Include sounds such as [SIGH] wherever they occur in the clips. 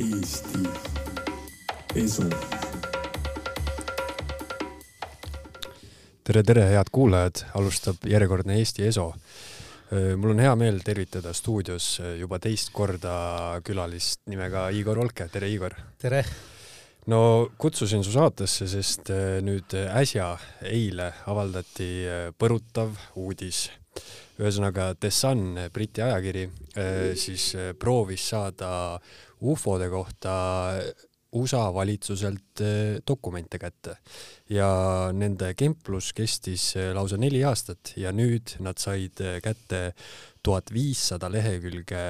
Eesti Esu. tere, tere, head kuulajad, alustab järjekordne Eesti Eso. mul on hea meel tervitada stuudios juba teist korda külalist nimega Igor Olke, tere Igor! tere! no kutsusin su saatesse, sest nüüd äsja, eile avaldati põrutav uudis ühesõnaga The Sun, Briti ajakiri, siis proovis saada ufode kohta USA valitsuselt dokumente kätte. Ja nende kemplus kestis lausa neli aastat ja nüüd nad said kätte tuhat viissada lehekülge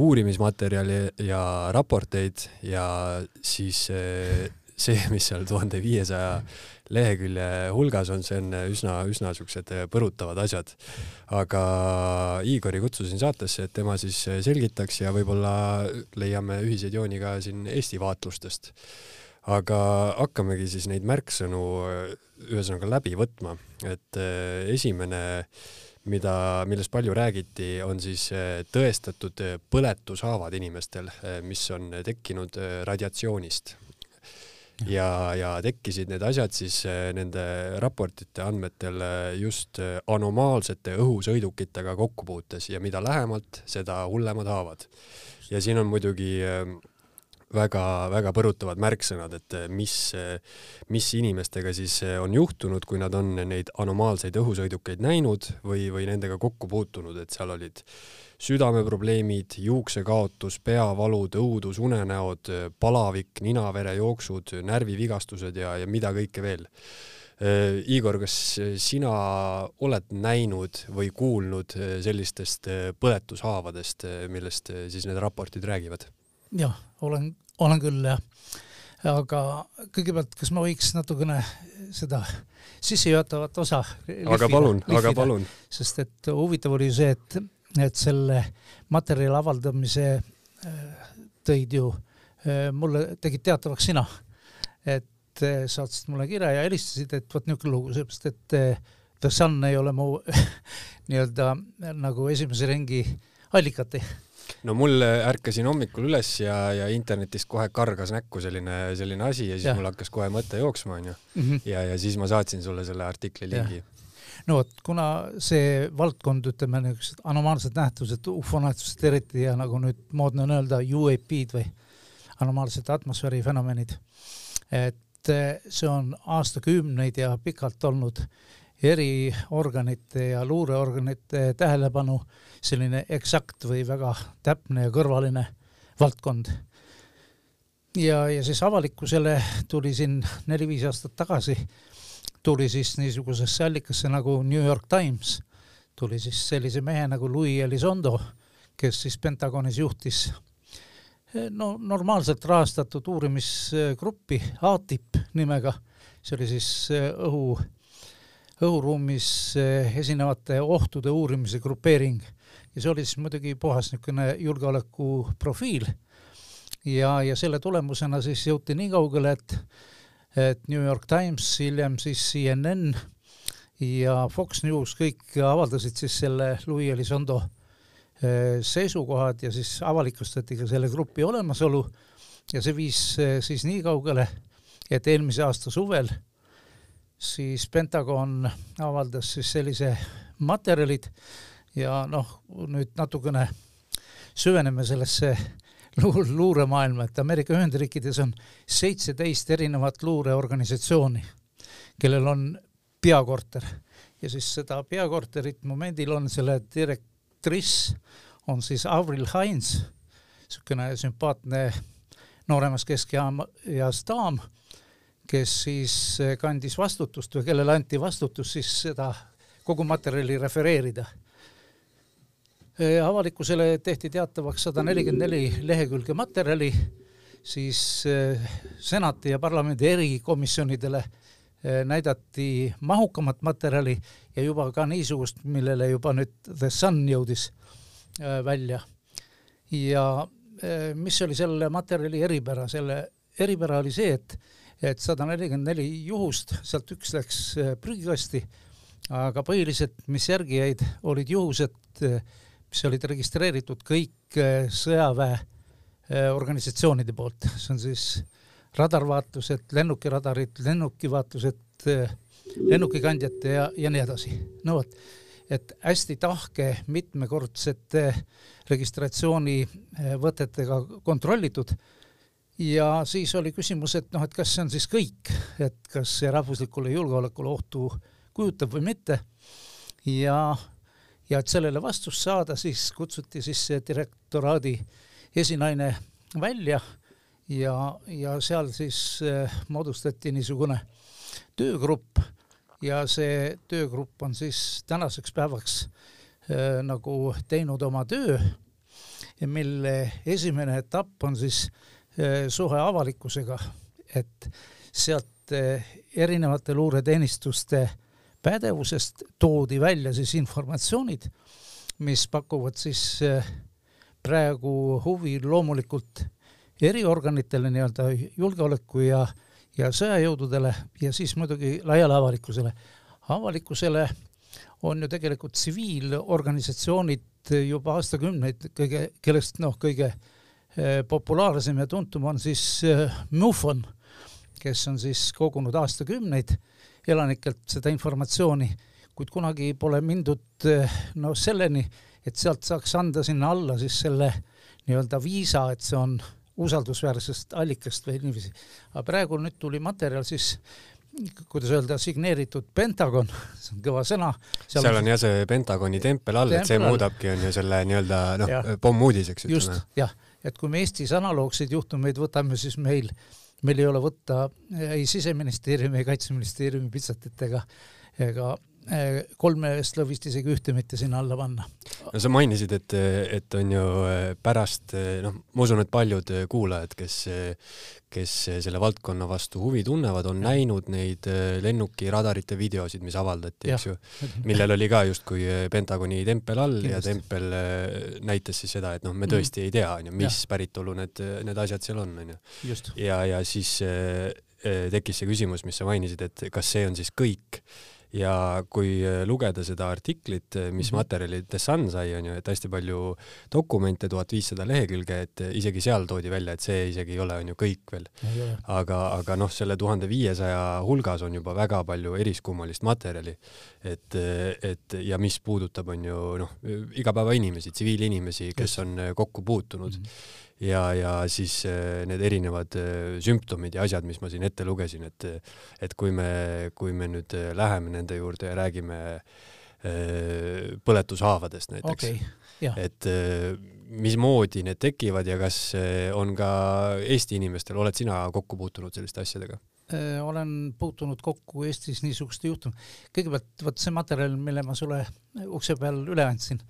uurimismaterjali ja raporteid ja siis see, mis seal tuhande viiesaja lehekülje hulgas on, see on üsna, üsna siuksed põrutavad asjad. aga Igori kutsusin saatesse, et tema siis selgitaks ja võib-olla leiame ühiseid jooni ka siin Eesti vaatlustest. aga hakkamegi siis neid märksõnu ühesõnaga läbi võtma, et esimene mida, millest palju räägiti, on siis tõestatud põletushaavad inimestel, mis on tekkinud radiatsioonist ja, ja tekkisid need asjad siis äh, nende raportite andmetel äh, just äh, anomaalsete õhusõidukitega kokkupuutes ja mida lähemalt, seda hullemad haavad. ja siin on muidugi väga-väga põrutavad märksõnad, et mis, mis inimestega siis on juhtunud, kui nad on neid anomaalseid õhusõidukeid näinud või, või nendega kokku puutunud, et seal olid südameprobleemid, juuksekaotus, peavalud, õudus, unenäod, palavik, ninaverejooksud, närvivigastused ja, ja mida kõike veel. Igor, kas sina oled näinud või kuulnud sellistest põletushaavadest, millest siis need raportid räägivad? jah, olen, olen küll jah. aga kõigepealt, kas ma võiks natukene seda sissejuhatavat osa aga palun, aga palun. sest et huvitav oli see, et et selle materjali avaldamise äh, tõid ju äh, mulle, tegid teatavaks sina. et äh, saatsid mulle kirja ja helistasid, et vot niisugune lugu, seepärast et The Sun ei ole mu [LAUGHS] nii-öelda nagu esimese ringi allikati no mul ärkasin hommikul üles ja, ja internetist kohe kargas näkku selline, selline asi ja siis ja. mul hakkas kohe mõte jooksma, onju. Mhm. ja, ja siis ma saatsin sulle selle artikli lingi no vot, kuna see valdkond, ütleme niisugused anomaalsed nähtused, ufonähtused eriti ja nagu nüüd moodne on öelda, UAP-d või anomaalsed atmosfääri fenomenid, et eh, see on aastakümneid ja pikalt olnud eriorganite ja luureorganite tähelepanu selline eksakt või väga täpne ja kõrvaline valdkond. ja, ja siis avalikkusele tuli siin neli-viis aastat tagasi tuli siis niisugusesse allikasse nagu New York Times, tuli siis sellise mehe nagu Louis Elizondo, kes siis Pentagonis juhtis eh, no normaalselt rahastatud uurimisgruppi ATIP nimega, see oli siis eh, õhu, õhuruumis eh, esinevate ohtude uurimise grupeering. Ja see oli siis muidugi puhas niisugune julgeolekuprofiil. Ja, ja selle tulemusena siis jõuti nii kaugele, et et New York Times, hiljem siis CNN ja Fox News kõik avaldasid siis selle Louis Elizondo eh, seisukohad ja siis avalikustati ka selle grupi olemasolu. Ja see viis eh, siis nii kaugele, et eelmise aasta suvel siis Pentagon avaldas siis sellise materjalid ja noh, nüüd natukene süveneme sellesse [LAUGHS] luuremaailma, et Ameerika Ühendriikides on seitseteist erinevat luureorganisatsiooni, kellel on peakorter. Ja siis seda peakorterit momendil on selle direktriss on siis Avril Hines, niisugune sümpaatne nooremas keskeas daam, kes siis kandis vastutust või kellele anti vastutus siis seda kogu materjali refereerida avalikkusele tehti teatavaks sada nelikümmend neli lehekülge materjali, siis senati ja parlamendi erikomisjonidele näidati mahukamat materjali ja juba ka niisugust, millele juba nüüd The Sun jõudis välja. ja mis oli selle materjali eripära, selle eripära oli see, et, et sada nelikümmend neli juhust, sealt üks läks prügikasti, aga põhiliselt, mis järgi jäid, olid juhused mis olid registreeritud kõik äh, sõjaväe organisatsioonide poolt, see on siis radarvaatlused, lennukiradarid, lennukivaatlused, lennukikandjate ja, ja nii edasi. no vot, et hästi tahke mitmekordsete registratsioonivõtetega kontrollitud ja siis oli küsimus, et noh, et kas see on siis kõik, et kas see rahvuslikule julgeolekule ohtu kujutab või mitte. ja, ja et sellele vastust saada, siis kutsuti siis direktoraadi esinaine välja ja, ja seal siis äh, moodustati niisugune töögrupp ja see töögrupp on siis tänaseks päevaks äh, nagu teinud oma töö, mille esimene etapp on siis äh, suhe avalikkusega, et sealt äh, erinevate luureteenistuste pädevusest toodi välja siis informatsioonid, mis pakuvad siis äh, praegu huvi loomulikult eriorganitele nii-öelda julgeoleku ja äh, ja sõjajõududele ja siis muidugi laiale avalikkusele. avalikkusele on ju tegelikult tsiviilorganisatsioonid juba aastakümneid kõige, kellest noh, kõige eh, populaarsem ja tuntum on siis eh, MUFON, kes on siis kogunud aastakümneid elanikelt seda informatsiooni, kuid kunagi pole mindud eh, no selleni, et sealt saaks anda sinna alla siis selle nii-öelda viisa, et see on usaldusväärsest allikast või niiviisi. aga praegu nüüd tuli materjal siis kuidas öelda, signeeritud Pentagon, see on kõva sõna. seal on jah see Pentagoni tempel all, et see muudabki, on ju selle nii-öelda noh, pommuudiseks. just, jah, et kui me Eestis analoogseid juhtumeid võtame, siis meil, meil ei ole võtta ei siseministeeriumi, kaitseministeeriumi pitsatit ega, ega Eh, kolmest lõvist isegi ühte mitte sinna alla panna. no sa mainisid, et, et on ju eh, pärast, eh, noh, ma usun, et paljud kuulajad, kes, kes selle valdkonna vastu huvi tunnevad, on ja. näinud neid lennukiradarite videosid, mis avaldati, eks ju, millel oli ka justkui Pentagoni tempel all Kindlasti. ja tempel näitas siis seda, et noh, me mhm. tõesti mm. ei tea, onju, mis ja. päritolu need, need asjad seal on, onju. ja, ja siis tekkis see küsimus, mis sa mainisid, et kas see on siis kõik ja kui äh, lugeda seda artiklit, äh, mis mm -hmm. materjali The Sun sai, on ju, et hästi palju dokumente, tuhat viissada lehekülge, et äh, isegi seal toodi välja, et see isegi ei ole, on ju, kõik veel. aga, aga noh, selle tuhande viiesaja hulgas on juba väga palju eriskummalist materjali. et, et ja mis puudutab, on ju noh, igapäevainimesi, tsiviilinimesi, kes on kokku puutunud mm. -hmm ja, ja siis äh, need erinevad äh, sümptomid ja asjad, mis ma siin ette lugesin, et et kui me, kui me nüüd äh, läheme nende juurde ja räägime põletushaavadest näiteks okay,, et mismoodi need tekivad ja kas on ka Eesti inimestel, oled sina kokku puutunud selliste asjadega? olen puutunud kokku Eestis niisuguste juhtum-, kõigepealt vot see materjal, mille ma sulle ukse peal üle andsin,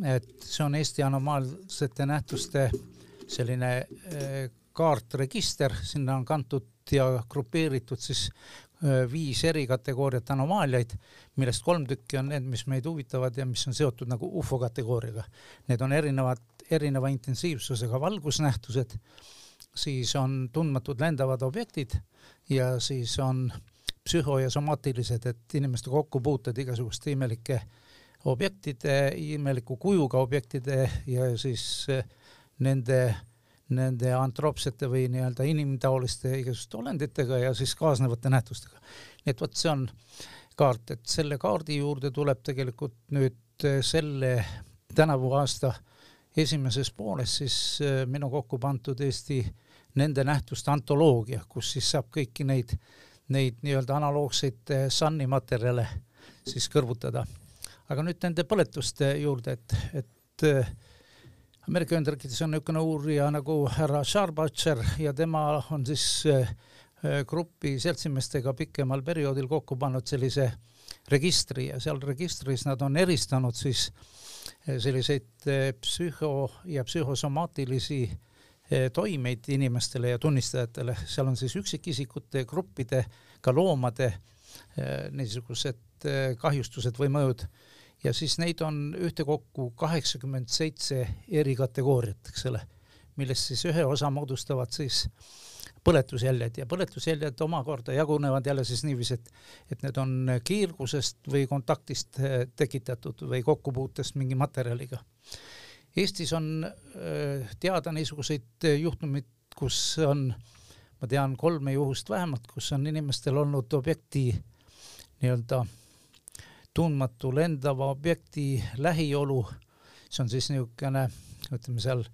et see on Eesti anomaalsete nähtuste selline eh, kaartregister, sinna on kantud ja grupeeritud siis eh, viis eri kategooriat anomaaliaid, millest kolm tükki on need, mis meid huvitavad ja mis on seotud nagu ufo kategooriaga. Need on erinevad, erineva intensiivsusega valgusnähtused, siis on tundmatud lendavad objektid ja siis on psühho- ja somaatilised, et inimeste kokkupuuted igasuguste imelike objektide, imeliku kujuga objektide ja siis äh, nende, nende antroopsete või nii-öelda inimtaoliste igasuguste olenditega ja siis kaasnevate nähtustega. nii et vot see on kaart, et selle kaardi juurde tuleb tegelikult nüüd eh, selle tänavu aasta esimeses pooles siis eh, minu kokku pandud Eesti nende nähtuste antoloogia, kus siis saab kõiki neid, neid nii-öelda analoogseid eh, Sunni materjale siis kõrvutada. aga nüüd nende põletuste juurde, et, et Ameerika Ühendriikides on niisugune uurija nagu härra Scharbacher ja tema on siis äh, grupi seltsimeestega pikemal perioodil kokku pannud sellise registri ja seal registris nad on eristanud siis äh, selliseid äh, psühho- ja psühhosomaatilisi toimeid inimestele ja tunnistajatele, seal on siis üksikisikute, gruppide, ka loomade niisugused kahjustused või mõjud ja siis neid on ühtekokku kaheksakümmend seitse eri kategooriat, eks ole, millest siis ühe osa moodustavad siis põletusjäljed ja põletusjäljed omakorda jagunevad jälle siis niiviisi, et, et need on kiirgusest või kontaktist eh, tekitatud või kokkupuutest mingi materjaliga. Eestis on äh, teada niisuguseid juhtumeid, kus on, ma tean kolme juhust vähemalt, kus on inimestel olnud objekti nii-öelda tundmatu lendava objekti lähiolu, see on siis niisugune, ütleme seal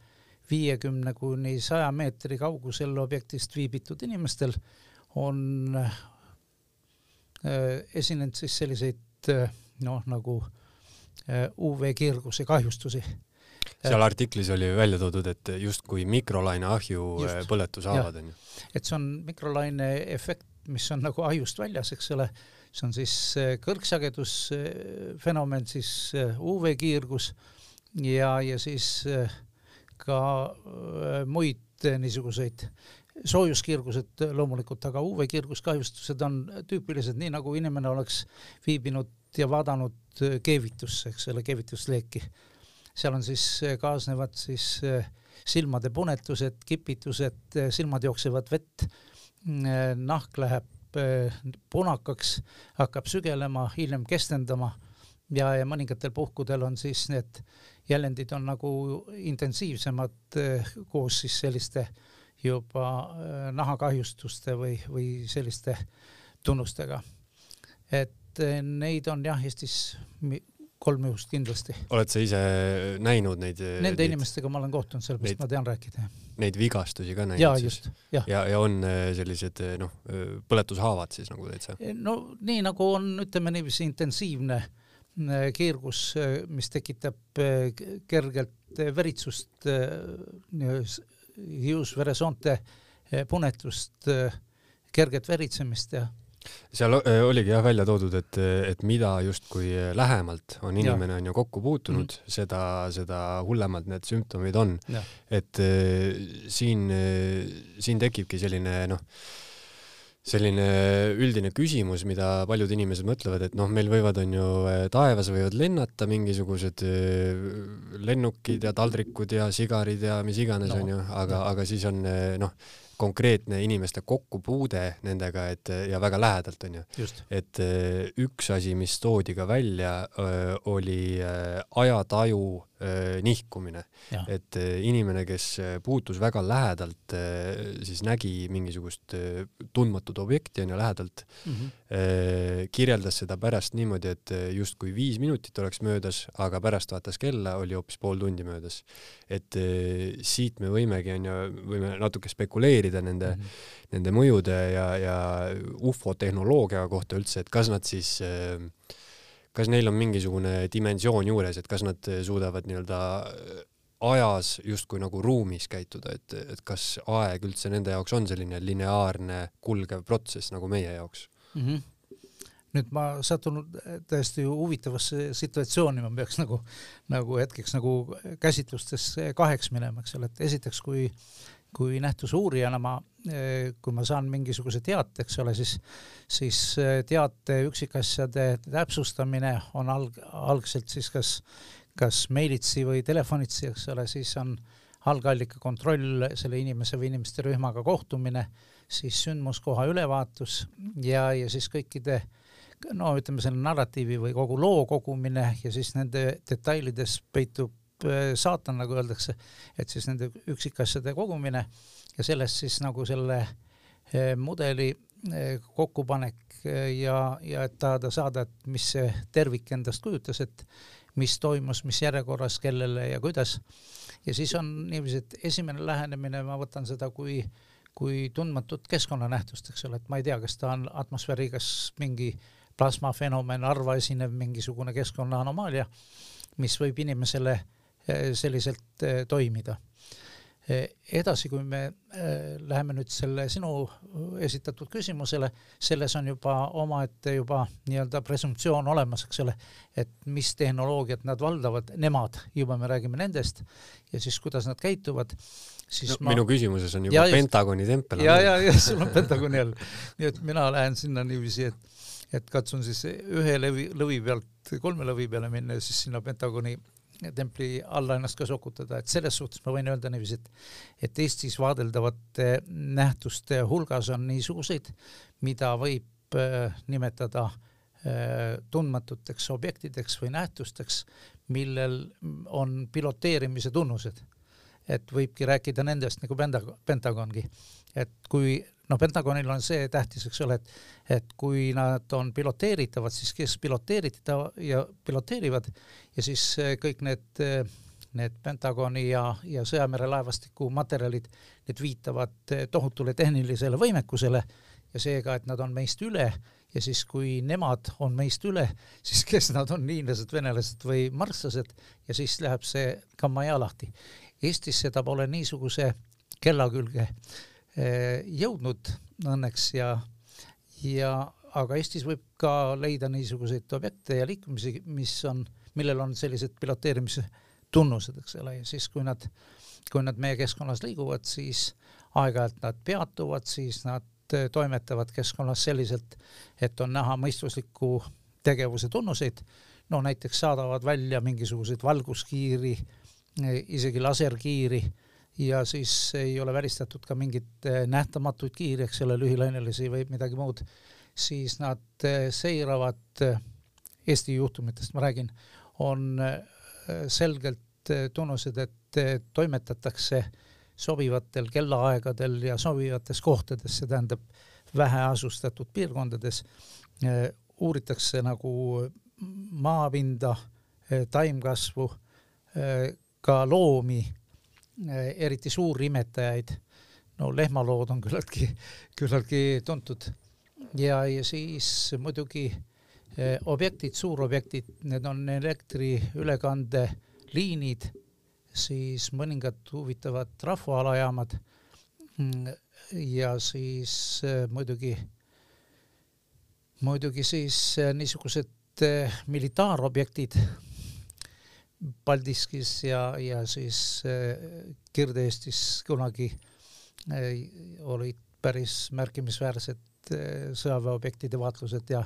viiekümne kuni saja meetri kaugusel objektist viibitud inimestel on äh, esinenud siis selliseid äh, noh, nagu äh, UV-kiirguse kahjustusi seal artiklis oli välja toodud, et justkui mikrolaine ahju Just. põletushaavad onju. et see on mikrolaine efekt, mis on nagu ahjust väljas, eks ole, see on siis kõrgsagedusfenomen, siis UV-kiirgus ja, ja siis ka muid niisuguseid soojuskiirgused loomulikult, aga UV-kiirguskahjustused on tüüpilised, nii nagu inimene oleks viibinud ja vaadanud keevitusse, eks ole, keevitusleeki seal on siis, kaasnevad siis silmade punetused, kipitused, silmad jooksevad vett, nahk läheb punakaks, hakkab sügelema, hiljem kestendama ja, ja mõningatel puhkudel on siis need jäljendid on nagu intensiivsemad koos siis selliste juba nahakahjustuste või, või selliste tunnustega. et neid on jah, Eestis kolm juhust kindlasti. oled sa ise näinud neid? Nende neid, inimestega ma olen kohtunud, sellepärast ma tean rääkida. Neid vigastusi ka näinud? jaa, just, jah. ja, ja on äh, sellised äh, noh, põletushaavad siis nagu täitsa? no nii nagu on, ütleme niiviisi intensiivne kiirgus, mis tekitab kergelt veritsust, hiusveresoonte punetust, kerget veritsemist ja seal oligi jah välja toodud, et, et mida justkui lähemalt on inimene on ju kokku puutunud mm, -hmm. seda, seda hullemad need sümptomid on. et siin, siin tekibki selline noh, selline üldine küsimus, mida paljud inimesed mõtlevad, et noh, meil võivad, on ju, taevas võivad lennata mingisugused lennukid ja taldrikud ja sigarid ja mis iganes no., on ju, aga, aga siis on noh, konkreetne inimeste kokkupuude nendega, et ja väga lähedalt onju. et äh, üks asi, mis toodi ka välja, äh, oli äh, ajataju nihkumine, et inimene, kes puutus väga lähedalt, siis nägi mingisugust tundmatut objekti onju lähedalt mm, -hmm. kirjeldas seda pärast niimoodi, et justkui viis minutit oleks möödas, aga pärast vaatas kella, oli hoopis pool tundi möödas. et siit me võimegi onju, võime natuke spekuleerida nende mm, -hmm. nende mõjude ja, ja ufotehnoloogia kohta üldse, et kas nad siis äh, kas neil on mingisugune dimensioon juures, et kas nad suudavad nii-öelda ajas justkui nagu ruumis käituda, et, et kas aeg üldse nende jaoks on selline lineaarne kulgev protsess nagu meie jaoks mm? -hmm nüüd ma satun täiesti huvitavasse situatsiooni, ma peaks nagu, nagu hetkeks nagu käsitlustes kaheks minema, eks ole, et esiteks, kui kui nähtuse uurijana ma, kui ma saan mingisuguse teate, eks ole, siis, siis eh, teate üksikasjade täpsustamine on alg-, algselt siis kas, kas meilitsi või telefonitsi, eks ole, siis on algallika kontroll, selle inimese või inimeste rühmaga kohtumine, siis sündmuskoha ülevaatus ja, ja siis kõikide no ütleme, selle narratiivi või kogu loo kogumine ja siis nende detailides peitub Äh, saatan, nagu öeldakse, et siis nende üksikasjade kogumine ja sellest siis nagu selle äh, mudeli äh, kokkupanek ja, ja et tahada saada, et mis see tervik endast kujutas, et mis toimus, mis järjekorras, kellele ja kuidas. ja siis on niiviisi, et esimene lähenemine, ma võtan seda kui, kui tundmatut keskkonnanähtust, eks ole, et ma ei tea, kas ta on atmosfäärigas mingi plasmafenomen, harva esinev mingisugune keskkonna anomaalia, mis võib inimesele Eh, selliselt eh, toimida. Eh, edasi, kui me läheme nüüd selle sinu esitatud küsimusele, selles on juba omaette juba nii-öelda presumptsioon olemas, eks ole, et mis tehnoloogiat nad valdavad, nemad, juba me räägime nendest ja siis kuidas nad käituvad siis no, ma... minu küsimuses on juba ja, Pentagoni tempel. ja, ja, ja sul on Pentagoni all. nii et mina lähen sinna niiviisi, et, et katsun siis ühe lõvi, lõvi pealt kolme lõvi peale minna ja siis sinna Pentagoni templi alla ennast ka sokutada, et selles suhtes ma võin öelda niiviisi, et et Eestis vaadeldavate nähtuste hulgas on niisuguseid, mida võib äh, nimetada äh, tundmatuteks objektideks või nähtusteks, millel on piloteerimise tunnused. et võibki rääkida nendest nagu Pentagon, Pentagongi, et kui noh, Pentagonil on see tähtis, eks ole, et et kui nad on piloteeritavad, siis kes piloteerida ja piloteerivad ja siis kõik need need Pentagoni ja, ja sõjamerelaevastiku materjalid, need viitavad tohutule tehnilisele võimekusele ja seega, et nad on meist üle ja siis, kui nemad on meist üle, [LAUGHS] siis kes nad on, hiinlased, venelased või marslased ja siis läheb see kammaja lahti. Eestis seda pole niisuguse kella külge eh, jõudnud õnneks ja, ja aga Eestis võib ka leida niisuguseid objekte ja liikumisi, mis on, millel on sellised piloteerimise tunnused, eks ole, ja siis, kui nad, kui nad meie keskkonnas liiguvad, siis aeg-ajalt nad peatuvad, siis nad eh, toimetavad keskkonnas selliselt, et on näha mõistusliku tegevuse tunnuseid, no näiteks saadavad välja mingisuguseid valguskiiri, eh, isegi laserkiiri ja siis ei ole välistatud ka mingeid eh, nähtamatuid kiiri, eks ole, lühilainelisi või midagi muud, siis nad seiravad Eesti juhtumitest, ma räägin, on selgelt tunnused, et toimetatakse sobivatel kellaaegadel ja sobivates kohtades, see tähendab väheasustatud piirkondades, uuritakse nagu maapinda, taimkasvu, ka loomi, eriti suurimetajaid, no lehmalood on küllaltki, küllaltki tuntud. Ja, ja siis muidugi Eh, objektid, suurobjektid, need on elektriülekandeliinid, siis mõningad huvitavad rahvaalajaamad mm, ja siis eh, muidugi, muidugi siis eh, niisugused militaarobjektid Paldiskis ja, ja siis Kirde-Eestis kunagi olid päris märkimisväärsed sõjaväeobjektide vaatlused ja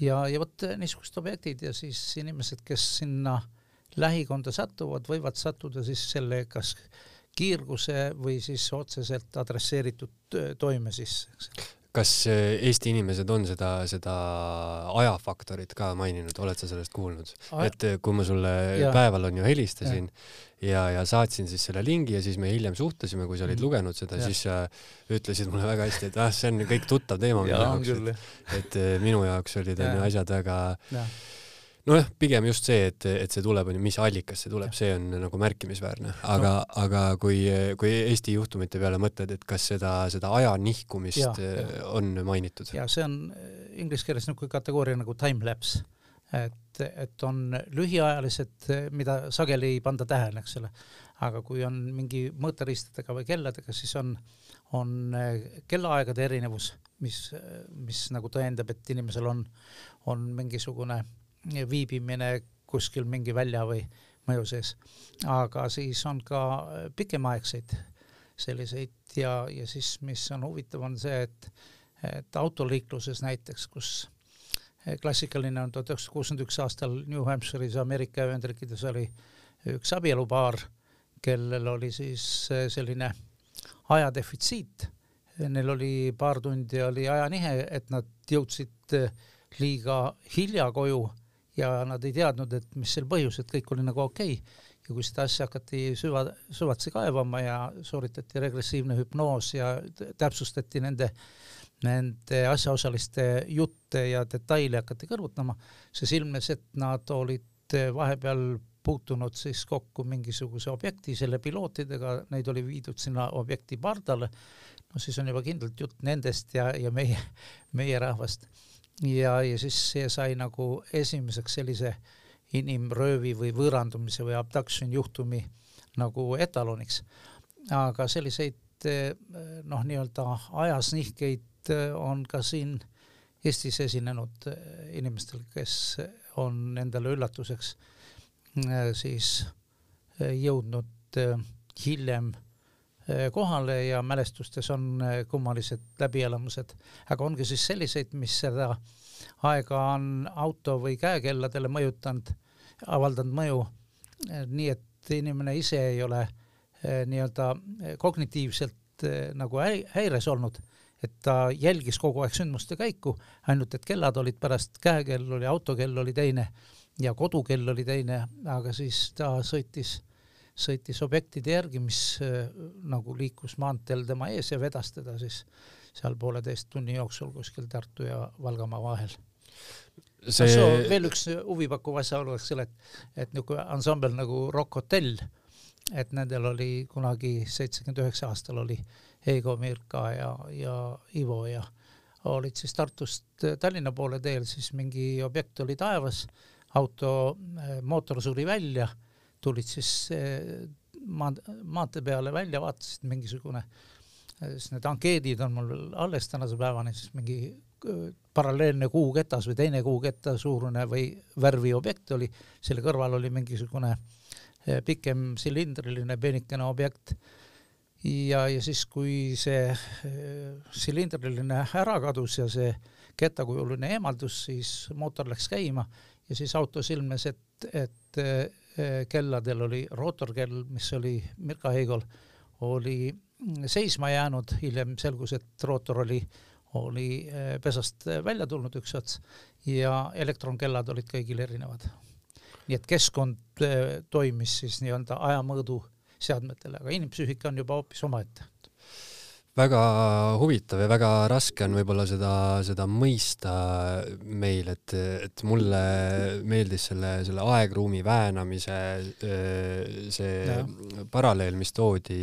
ja, ja vot niisugused objektid ja siis inimesed, kes sinna lähikonda satuvad, võivad sattuda siis selle kas kiirguse või siis otseselt adresseeritud toime sisse, kas eh, Eesti inimesed on seda, seda ajafaktorit ka maininud, oled sa sellest kuulnud? et eh, kui ma sulle ja. päeval on ju helistasin ja, ja, ja saatsin siis selle lingi ja siis me hiljem suhtlesime, kui sa olid mm. lugenud seda, siis sa ütlesid mulle väga hästi, et ah, see on kõik tuttav teema minu jaoks, et, et eh, minu jaoks olid onju asjad väga ja nojah, pigem just see, et, et see tuleb, on ju, mis allikast see tuleb, see on nagu märkimisväärne, aga no., aga kui, kui Eesti juhtumite peale mõtled, et kas seda, seda aja nihkumist ja, ja. on mainitud? ja see on inglise keeles niisugune kategooria nagu time-lapse, et, et on lühiajalised, mida sageli ei panda tähele, eks ole, aga kui on mingi mõõteriistadega või kelladega, siis on, on kellaaegade erinevus, mis, mis nagu tõendab, et inimesel on, on mingisugune viibimine kuskil mingi välja või mõju sees. aga siis on ka pikemaaegseid selliseid ja, ja siis, mis on huvitav, on see, et, et autoliikluses näiteks, kus klassikaline on tuhat üheksasada kuuskümmend üks aastal New Hampshire'is Ameerika Ühendriikides oli üks abielupaar, kellel oli siis selline ajadefitsiit. Neil oli paar tundi oli ajanihe, et nad jõudsid liiga hilja koju ja nad ei teadnud, et mis seal põhjus, et kõik oli nagu okei okay. ja kui seda asja hakati süva, süvatsi kaevama ja sooritati regressiivne hüpnoos ja täpsustati nende, nende asjaosaliste jutte ja detaile hakati kõrvutama, siis ilmnes, et nad olid vahepeal puutunud siis kokku mingisuguse objekti, selle pilootidega, neid oli viidud sinna objekti pardale, no siis on juba kindlalt jutt nendest ja, ja meie, meie rahvast ja, ja siis see sai nagu esimeseks sellise inimröövi või võõrandumise või abduction juhtumi nagu etaloniks. aga selliseid noh, nii-öelda ajas nihkeid on ka siin Eestis esinenud inimestel, kes on endale üllatuseks siis jõudnud hiljem kohale ja mälestustes on eh, kummalised läbielamused, aga on ka siis selliseid, mis seda aega on auto või käekelladele mõjutanud, avaldanud mõju, eh, nii et inimene ise ei ole nii-öelda kognitiivselt nagu häires olnud, et ta jälgis kogu aeg sündmuste käiku, ainult et kellad olid pärast, käekell oli, autokell oli teine ja kodukell oli teine, aga siis ta sõitis, sõitis objektide järgi, mis äh, nagu liikus maanteel tema ees ja vedas teda siis seal pooleteist tunni jooksul kuskil Tartu ja Valgamaa vahel. See no, veel üks huvipakkuv asjaolu oleks selle, et, et niisugune ansambel nagu Rock Hotel, et nendel oli kunagi seitsekümmend üheksa aastal oli Heigo Mirka ja, ja Ivo ja olid siis Tartust Tallinna poole teel, siis mingi objekt oli taevas, auto eh, mootor suri välja, tulid siis eh, maa, maantee peale välja, vaatasid mingisugune, eh, siis need ankeedid on mul veel alles tänase päevani, siis mingi paralleelne kuuketas või teine kuuketta suurune või värviobjekt oli, selle kõrval oli mingisugune eh, pikem silindriline peenikene objekt. ja, ja siis, kui see eh, silindriline ära kadus ja see kettakujuline eemaldus, siis mootor läks käima ja siis autos ilmnes, et, et eh, kelladel oli rootorkell, mis oli Mirka Heigol, oli seisma jäänud, hiljem selgus, et rootor oli oli eh, pesast eh, välja tulnud üks ots ja elektronkellad olid kõigil erinevad. nii et keskkond eh, toimis siis nii-öelda ajamõõdu seadmetele, aga inimpsüühika on juba hoopis omaette väga huvitav ja väga raske on võib-olla seda, seda mõista meil, et, et mulle meeldis selle, selle aegruumi väänamise see ja. paralleel, mis toodi,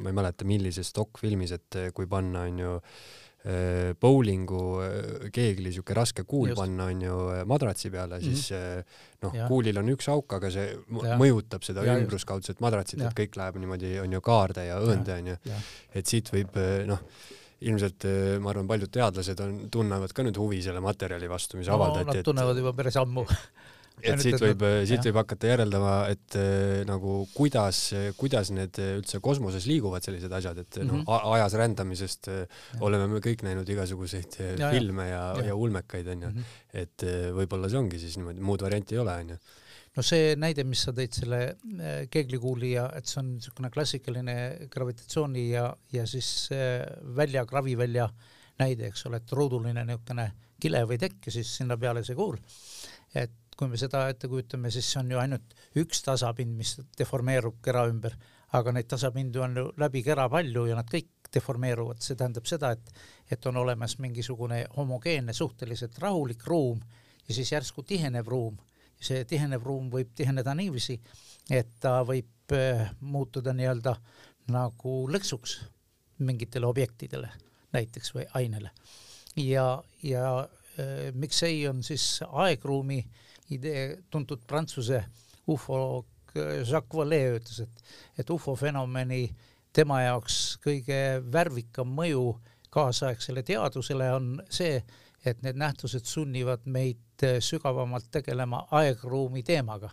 ma ei mäleta, millises dokfilmis, et kui panna, onju, Äh, bowlingu äh, keegli siuke raske kuul Just. panna onju äh, madratsi peale, siis mm -hmm. noh, kuulil on üks auk, aga see ja. mõjutab seda ja, ümbruskaudset madratsit, et kõik läheb niimoodi onju kaarde ja õõnde onju. et siit võib noh, ilmselt ma arvan, paljud teadlased on, tunnevad ka nüüd huvi selle materjali vastu, mis no, avaldati. Nad tunnevad juba päris ammu [LAUGHS] et siit võib, siit võib hakata järeldama, et äh, nagu kuidas, kuidas need üldse kosmoses liiguvad, sellised asjad, et mm -hmm. noh, ajas rändamisest ja. oleme me kõik näinud igasuguseid ja, filme ja, ja, ja ulmekaid onju mm, -hmm. et võib-olla see ongi siis niimoodi, muud varianti ei ole onju no see näide, mis sa tõid selle keeglikuuli ja et see on niisugune klassikaline gravitatsiooni ja, ja siis välja, kravivälja näide, eks ole, et ruuduline niisugune kile või tekk ja siis sinna peale see kuul. et kui me seda ette kujutame, siis see on ju ainult üks tasapind, mis deformeerub kera ümber, aga neid tasapindu on ju läbi kera palju ja nad kõik deformeeruvad, see tähendab seda, et, et on olemas mingisugune homogeenne, suhteliselt rahulik ruum ja siis järsku tihenev ruum. see tihenev ruum võib tiheneda niiviisi, et ta võib äh, muutuda nii-öelda nagu lõksuks mingitele objektidele näiteks või ainele. ja, ja äh, miks ei on siis aegruumi äh, idee, tuntud prantsuse ufoloog Jacques Vallée ütles, et, et ufo fenomeni tema jaoks kõige värvikam mõju kaasaegsele teadusele on see, et need nähtused sunnivad meid sügavamalt tegelema aegruumi teemaga.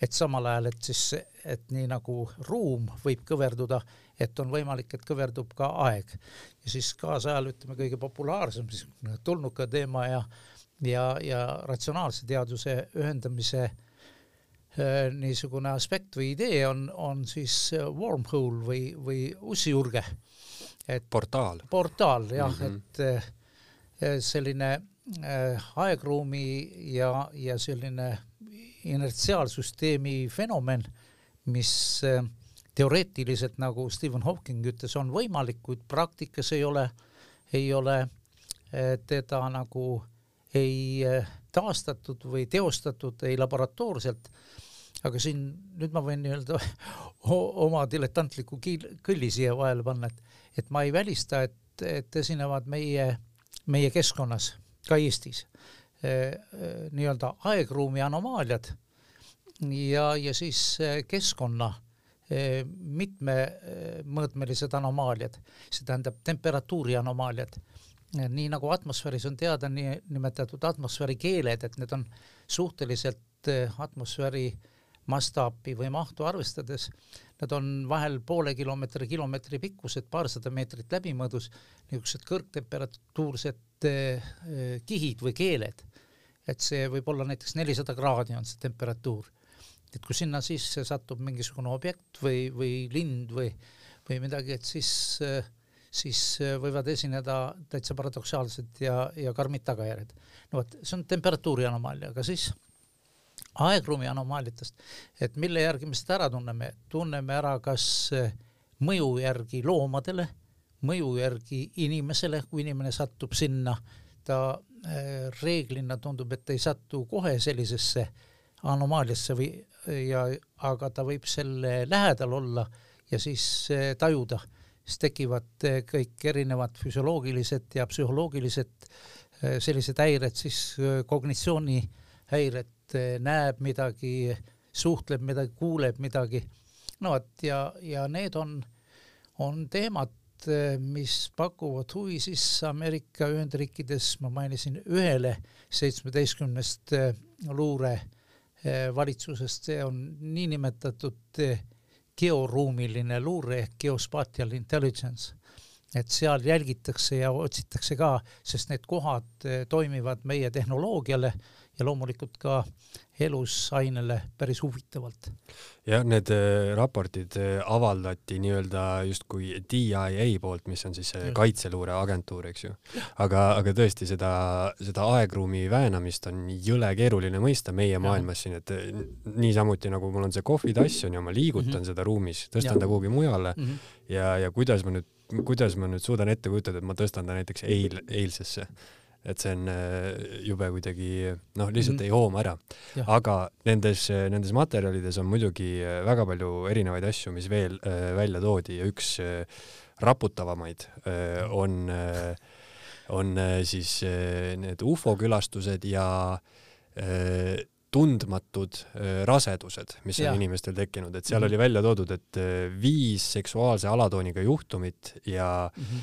et samal ajal, et siis, et nii nagu ruum võib kõverduda, et on võimalik, et kõverdub ka aeg. ja siis kaasajal ütleme kõige populaarsem siis tulnuka teema ja ja, ja ratsionaalse teaduse ühendamise äh, niisugune aspekt või idee on, on siis äh, wormhole või, või ussijurge. et portaal. portaal jah mm, -hmm. et äh, selline äh, aegruumi ja, ja selline inertsiaalsüsteemi fenomen, mis äh, teoreetiliselt, nagu Stephen Hawking ütles, on võimalik, kuid praktikas ei ole, ei ole äh, teda nagu äh, ei eh, taastatud või teostatud ei laboratoorselt, aga siin nüüd ma võin nii-öelda [LAUGHS] oma diletantliku kõlli siia vahele panna, et, et ma ei välista, et, et esinevad meie, meie keskkonnas, ka Eestis eh, eh, nii-öelda aegruumi anomaaliad. Ja, ja siis keskkonna mitmemõõtmelised anomaaliad, see tähendab temperatuuri anomaaliad nii nagu atmosfääris on teada nii nimetatud atmosfäärikeeled, et need on suhteliselt eh, atmosfääri mastaapi või mahtu arvestades, nad on vahel poole kilomeetri, kilomeetri pikkused, paarsada meetrit läbimõõdus, niisugused kõrgtemperatuursed eh, kihid või keeled. et see võib olla näiteks nelisada kraadi on see temperatuur. et kui sinna sisse satub mingisugune objekt või, või lind või, või midagi, et siis äh, siis äh, võivad esineda täitsa paradoksaalsed ja, ja karmid tagajärjed. no vot, see on temperatuuri anomaalia, aga siis aegruumi anomaaliatest, et mille järgi me seda ära tunneme, tunneme ära kas eh, mõju järgi loomadele, mõju järgi inimesele, kui inimene satub sinna, ta eh, reeglina tundub, et ei satu kohe sellisesse anomaaliasse või ja aga ta võib selle lähedal olla ja siis tajuda, siis tekivad kõik erinevad füsioloogilised ja psühholoogilised sellised häired, siis kognitsioonihäired, Eh, näeb midagi, suhtleb midagi, kuuleb midagi. no vot ja, ja need on, on teemad, eh, mis pakuvad huvi siis Ameerika Ühendriikides, ma mainisin ühele seitsmeteistkümnest eh, luure valitsusest, see on niinimetatud georuumiline luure ehk geospatial intelligence. Et seal jälgitakse ja otsitakse ka, sest need kohad toimivad meie tehnoloogiale ja loomulikult ka elusainele päris huvitavalt. jah, need äh, raportid äh, avaldati nii-öelda justkui DIA poolt, mis on siis äh, kaitseluureagentuur, eks ju. aga, aga tõesti seda, seda aegruumi väänamist on jõle keeruline mõista meie maailmas siin, et niisamuti nagu mul on see kohvitass on ju, ma liigutan mm -hmm. seda ruumis, tõstan ja. ta kuhugi mujale mm -hmm. ja, ja kuidas ma nüüd, kuidas ma nüüd suudan ette kujutada, et ma tõstan ta näiteks eil, eilsesse et see on äh, jube kuidagi noh, lihtsalt mm -hmm. ei hooma ära. aga nendes, nendes materjalides on muidugi äh, väga palju erinevaid asju, mis veel äh, välja toodi ja üks raputavamaid on, on siis need ufo külastused ja tundmatud äh, rasedused, mis ja. on inimestel tekkinud, et seal mm -hmm. oli välja toodud, et äh, viis seksuaalse alatooniga juhtumit ja mm -hmm.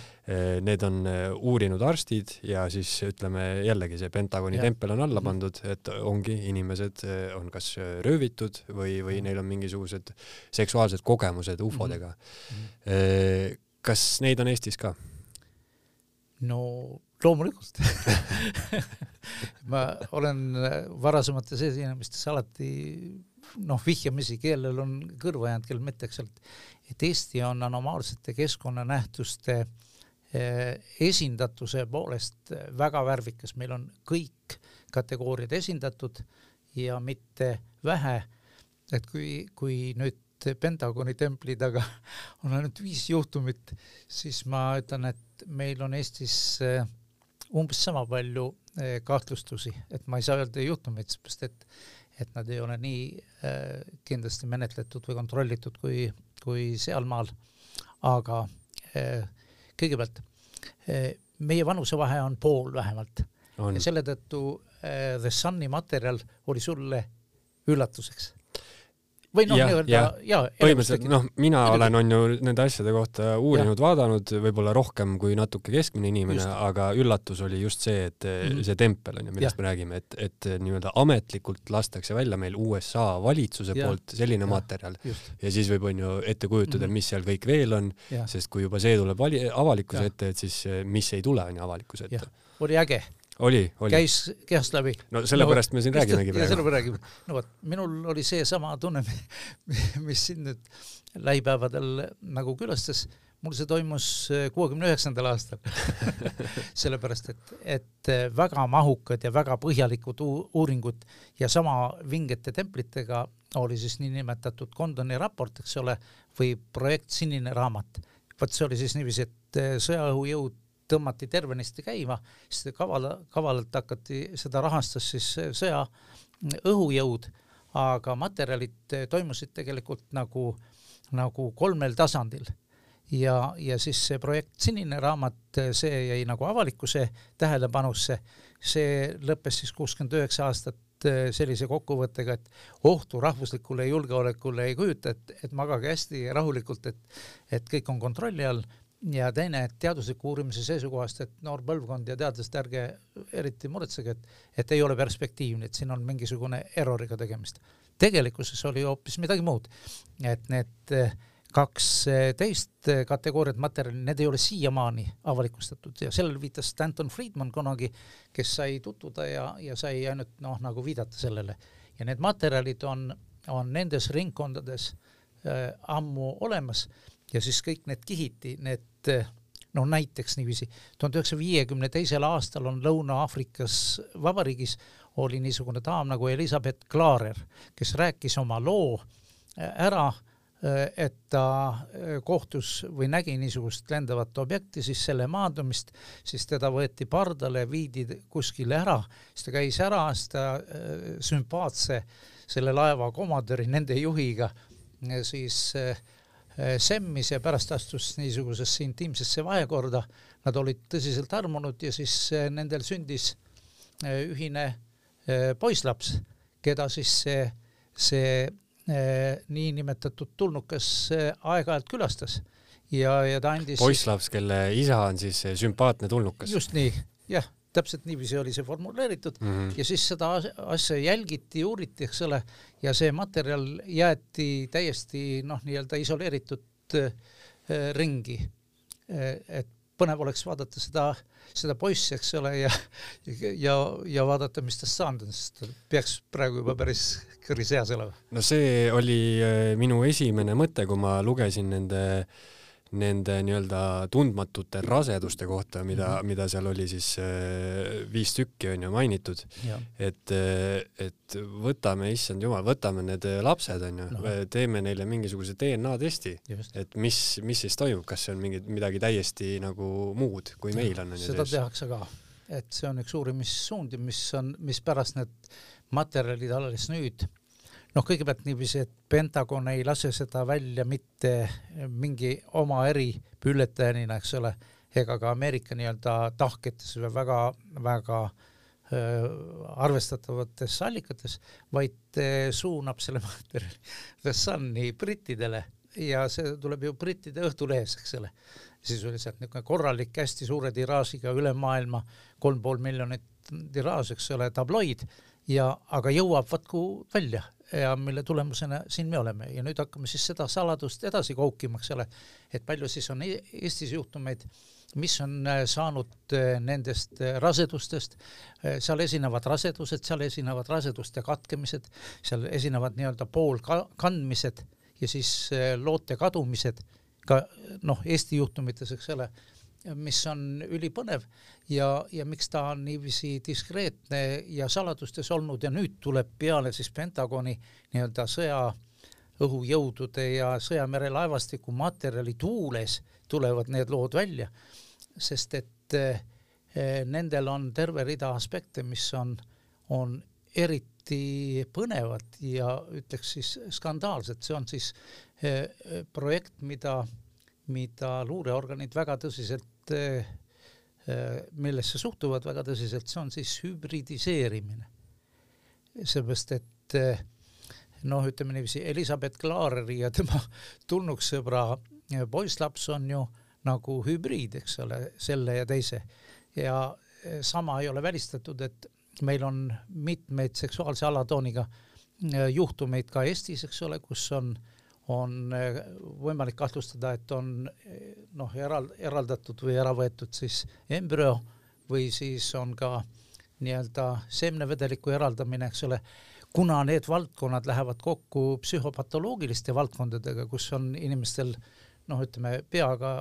Need on uurinud arstid ja siis ütleme jällegi see Pentagoni ja. tempel on alla mhm. pandud, et ongi inimesed on kas röövitud või, või neil on mingisugused seksuaalsed kogemused ufodega mm. -hmm. kas neid on Eestis ka? no loomulikult [LAUGHS] ma olen varasemates esinemistes alati noh, vihjamisi, kellel on kõrva jäänud, kellel mitte, eks et Eesti on anomaalsete keskkonnanähtuste eh, esindatuse poolest väga värvikas, meil on kõik kategooriad esindatud ja mitte vähe, et kui, kui nüüd Pentagoni templi taga [LAUGHS] on ainult viis juhtumit, siis ma ütlen, et meil on Eestis äh, umbes sama palju eh, kahtlustusi, et ma ei saa öelda juhtumeid, seepärast et, et nad ei ole nii kindlasti menetletud või kontrollitud kui, kui sealmaal. aga äh, kõigepealt äh, meie vanusevahe on pool vähemalt on. ja selle tõttu äh, The Sun'i materjal oli sulle üllatuseks või noh, nii-öelda ja, põhimõtteliselt noh, mina Midagi. olen, on ju nende asjade kohta uurinud, vaadanud võib-olla rohkem kui natuke keskmine inimene, aga üllatus oli just see, et mm -hmm. see tempel on ju, millest ja. me räägime, et, et nii-öelda ametlikult lastakse välja meil USA valitsuse ja. poolt selline ja. materjal just. ja siis võib, on ju, ette kujutada mm, -hmm. mis seal kõik veel on, sest kui juba see tuleb vali-, avalikkuse ette, et siis mis ei tule, on ju, avalikkuse ette. oli äge oli, oli. käis kehast läbi. no sellepärast no, me siin räägimegi praegu. sellepärast räägime. no vot, minul oli seesama tunne, [LAUGHS] mis sind nüüd lähipäevadel nagu külastas. mul see toimus äh, kuuekümne üheksandal aastal [LAUGHS] sellepärast, et, et äh, väga mahukad ja väga põhjalikud uuringud ja sama vingete templitega oli siis niinimetatud Kondoni raport, eks ole, või projekt Sinine raamat. vot see oli siis niiviisi, et äh, sõjaõhujõud tõmmati tervenisti käima, siis kavala, kavalalt hakati, seda rahastas siis sõja õhujõud, aga materjalid toimusid tegelikult nagu, nagu kolmel tasandil. Ja, ja siis see projekt Sinine raamat, see jäi nagu avalikkuse tähelepanusse, see lõppes siis kuuskümmend üheksa aastat sellise kokkuvõttega, et ohtu rahvuslikule julgeolekule ei kujuta, et, et magage hästi ja rahulikult, et, et kõik on kontrolli all ja teine, et teadusliku uurimise seisukohast, et noor põlvkond ja teadlased, ärge eriti muretsege, et, et ei ole perspektiivne, et siin on mingisugune erroriga tegemist. tegelikkuses oli hoopis midagi muud. et need eh, kaks teist kategooriat materjali, need ei ole siiamaani avalikustatud ja sellele viitas Stanton Friedman kunagi, kes sai tutvuda ja, ja sai ainult noh, nagu viidata sellele. ja need materjalid on, on nendes ringkondades äh, ammu olemas ja siis kõik need kihiti, need eh, no näiteks niiviisi, tuhande üheksasaja viiekümne teisel aastal on Lõuna-Aafrikas Vabariigis oli niisugune daam nagu Elizabeth Klarer, kes rääkis oma loo ära, et ta kohtus või nägi niisugust lendavat objekti, siis selle maandumist, siis teda võeti pardale, viidi kuskile ära, siis ta käis ära, siis ta sümpaatse selle laeva komandöri, nende juhiga siis semmis ja pärast astus niisugusesse intiimsesse vahekorda. Nad olid tõsiselt armunud ja siis nendel sündis ühine poisslaps, keda siis see, see niinimetatud tulnukas aeg-ajalt külastas ja, ja ta andis poisslaps, kelle isa on siis sümpaatne tulnukas. just nii, jah, täpselt niiviisi oli see formuleeritud mm -hmm. ja siis seda asja jälgiti, uuriti, eks ole, ja see materjal jäeti täiesti noh, nii-öelda isoleeritud äh, ringi. et põnev oleks vaadata seda, seda poissi, eks ole, ja, ja, ja vaadata, mis tast saanud on, sest peaks praegu juba päris kõris eas elama. no see oli äh, minu esimene mõte, kui ma lugesin nende nende nii-öelda tundmatute raseduste kohta, mida mm, -hmm. mida seal oli siis äh, viis tükki on ju mainitud. et, äh, et võtame, issand jumal, võtame need lapsed on ju no., teeme neile mingisuguse DNA testi, et mis, mis siis toimub, kas see on mingi midagi täiesti nagu muud, kui meil on. seda tehakse ka, et see on üks uurimissuundi, mis on, mis pärast need materjalid alles nüüd noh, kõigepealt niiviisi, et Pentagon ei lase seda välja mitte mingi oma eripülletajana, eks ole, ega ka Ameerika nii-öelda tahketes või väga-väga arvestatavates allikates, vaid suunab selle materjali [LAUGHS] The Suni brittidele ja see tuleb ju brittide Õhtulehes, eks ole. sisuliselt niisugune korralik, hästi suure tiraažiga üle maailma, kolm pool miljonit tiraaž, eks ole, tabloid ja, aga jõuab vaat kuhu välja ja mille tulemusena siin me oleme. Ja nüüd hakkame siis seda saladust edasi koukima, eks ole, et palju siis on e-, Eestis juhtumeid, mis on äh, saanud äh, nendest äh, rasedustest, seal esinevad rasedused, seal esinevad raseduste katkemised, seal esinevad nii-öelda poolkandmised ja siis loote kadumised, ka noh, Eesti juhtumites, eks ole mis on ülipõnev ja, ja miks ta on niiviisi diskreetne ja saladustes olnud ja nüüd tuleb peale siis Pentagoni nii-öelda sõja õhujõudude ja sõjamere laevastiku materjali tuules tulevad need lood välja, sest et eh, nendel on terve rida aspekte, mis on, on eriti põnevad ja ütleks siis skandaalsed, see on siis eh, projekt, mida, mida luureorganid väga tõsiselt Eh, millesse suhtuvad väga tõsiselt, see on siis hübridiseerimine. seepärast, et eh, noh, ütleme niiviisi, Elizabeth Klaareri ja tema [LAUGHS] tulnuksõbra eh, poisslaps on ju nagu hübriid, eks ole, selle ja teise. ja sama ei ole välistatud, et meil on mitmeid seksuaalse alatooniga juhtumeid ka Eestis, eks ole, kus on äh, on eh, võimalik kahtlustada, et on eh, noh, eral-, eraldatud või ära võetud siis embrüo või siis on ka nii-öelda seemnevedeliku eraldamine, eks ole, kuna need valdkonnad lähevad kokku psühhopatoloogiliste valdkondadega, kus on inimestel noh, ütleme peaga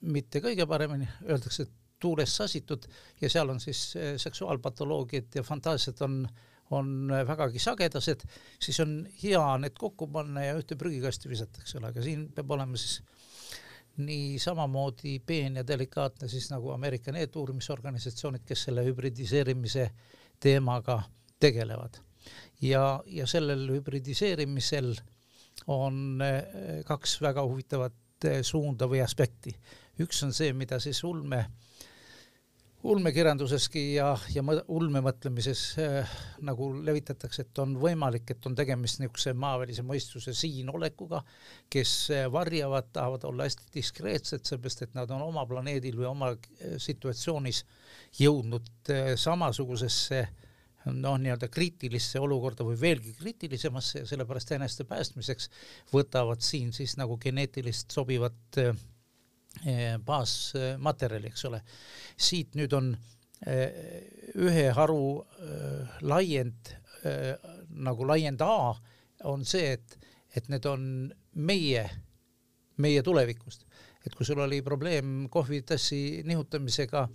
mitte kõige paremini, öeldakse, tuules sasitud ja seal on siis eh, seksuaalpatoloogiad ja fantaasiad on äh, on vägagi sagedased, siis on hea need kokku panna ja ühte prügikasti visata, eks ole, aga siin peab olema siis nii samamoodi peen ja delikaatne siis nagu Ameerika need uurimisorganisatsioonid, kes selle hübridiseerimise teemaga tegelevad. ja, ja sellel hübridiseerimisel on eh, kaks väga huvitavat eh, suunda või aspekti. üks on see, mida siis ulme äh, ulmekirjanduseski ja, ja ulmemõtlemises äh, nagu levitatakse, et on võimalik, et on tegemist niisuguse maavälise mõistuse siinolekuga, kes äh, varjavad, tahavad olla hästi diskreetsed, sellepärast et nad on oma planeedil või oma äh, situatsioonis jõudnud äh, samasugusesse noh, nii-öelda kriitilisse olukorda või veelgi kriitilisemasse ja sellepärast eneste päästmiseks võtavad siin siis nagu geneetilist sobivat äh, baasmaterjali, eks ole. siit nüüd on eh, ühe haru eh, laiend nagu laiend A on see, et, et need on meie, meie tulevikust. et kui sul oli probleem kohvitassi nihutamisega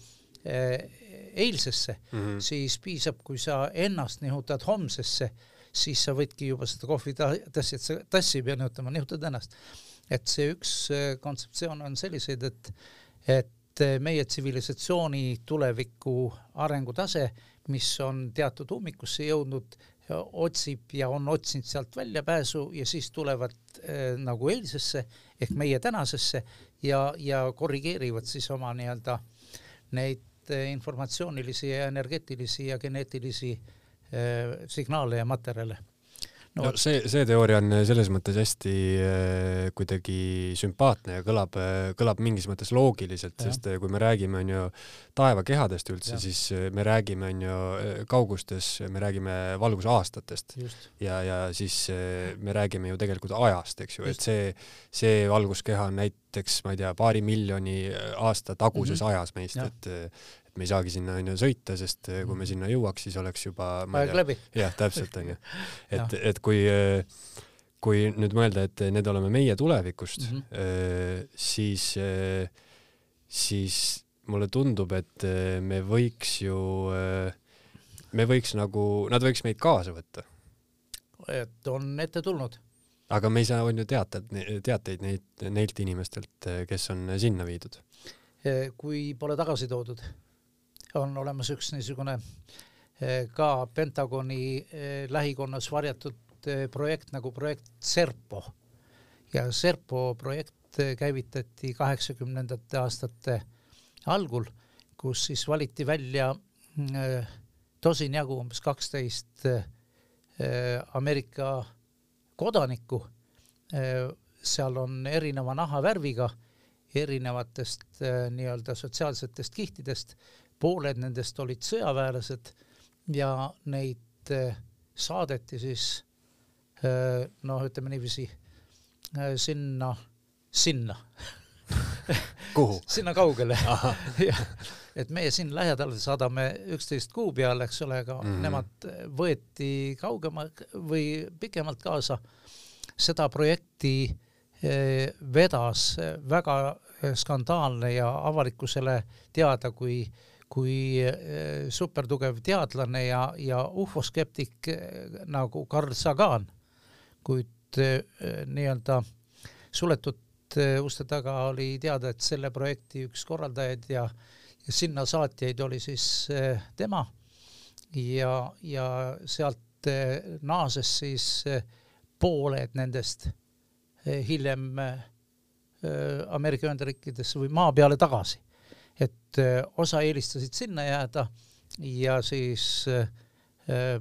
eilsesse mm, -hmm. siis piisab, kui sa ennast nihutad homsesse, siis sa võidki juba seda kohvitassi, tassi ei pea nihutama, nihutad ennast. Et see üks kontseptsioon on selliseid, et, et meie tsivilisatsiooni tuleviku arengutase, mis on teatud ummikusse jõudnud, otsib ja on otsinud sealt väljapääsu ja siis tulevad äh, nagu eilsesse ehk meie tänasesse ja, ja korrigeerivad siis oma nii-öelda neid äh, informatsioonilisi ja energeetilisi ja geneetilisi äh, signaale ja materjale no, see, see teooria on selles mõttes hästi äh, kuidagi sümpaatne ja kõlab äh,, kõlab mingis mõttes loogiliselt, sest äh, kui me räägime, on ju, taevakehadest üldse, siis me räägime, on ju, kaugustes, me räägime valgusaastatest. ja, ja siis me räägime ju tegelikult ajast, eks ju, et see, see valguskeha on näiteks, ma ei tea, paari miljoni aasta taguses mm -hmm. ajas meist, et me ei saagi sinna onju sõita, sest eh, kui me sinna jõuaks, siis oleks juba aeg läbi. jah, täpselt onju. [LAUGHS] et, et kui, eh, kui nüüd mõelda, et need oleme meie tulevikust mm, -hmm. siis, siis mulle tundub, et me võiks ju, me võiks nagu, nad võiks meid kaasa võtta. et on ette tulnud aga me ei saa, on ju teated, teateid neid, neilt inimestelt, kes on sinna viidud. kui pole tagasi toodud on olemas üks niisugune eh, ka Pentagoni eh, lähikonnas varjatud eh, projekt nagu projekt Serpo ja Serpo projekt käivitati kaheksakümnendate aastate algul, kus siis valiti välja tosin jagu, umbes kaksteist Ameerika kodanikku. seal on erineva nahavärviga, erinevatest nii-öelda sotsiaalsetest kihtidest pooled nendest olid sõjaväelased ja neid eh, saadeti siis eh, noh, ütleme niiviisi eh, sinna, sinna. Kuhu? [LAUGHS] Sinna kaugele. [LAUGHS] Et meie siin lähedal saadame üksteist kuu peale, eks ole, aga mm -hmm. nemad võeti kaugema või pikemalt kaasa. seda projekti vedas väga skandaalne ja avalikkusele teada kui äh, kui eh, supertugev teadlane ja, ja ufoskeptik eh, nagu Carl Sagan, kuid eh, nii-öelda suletud uste taga oli teada, et selle projekti üks korraldajaid ja, ja sinna saatjaid oli siis tema. Ja, ja sealt naases siis pooled nendest hiljem Ameerika Ühendriikidesse või maa peale tagasi et äh, osa eelistasid sinna jääda ja siis äh,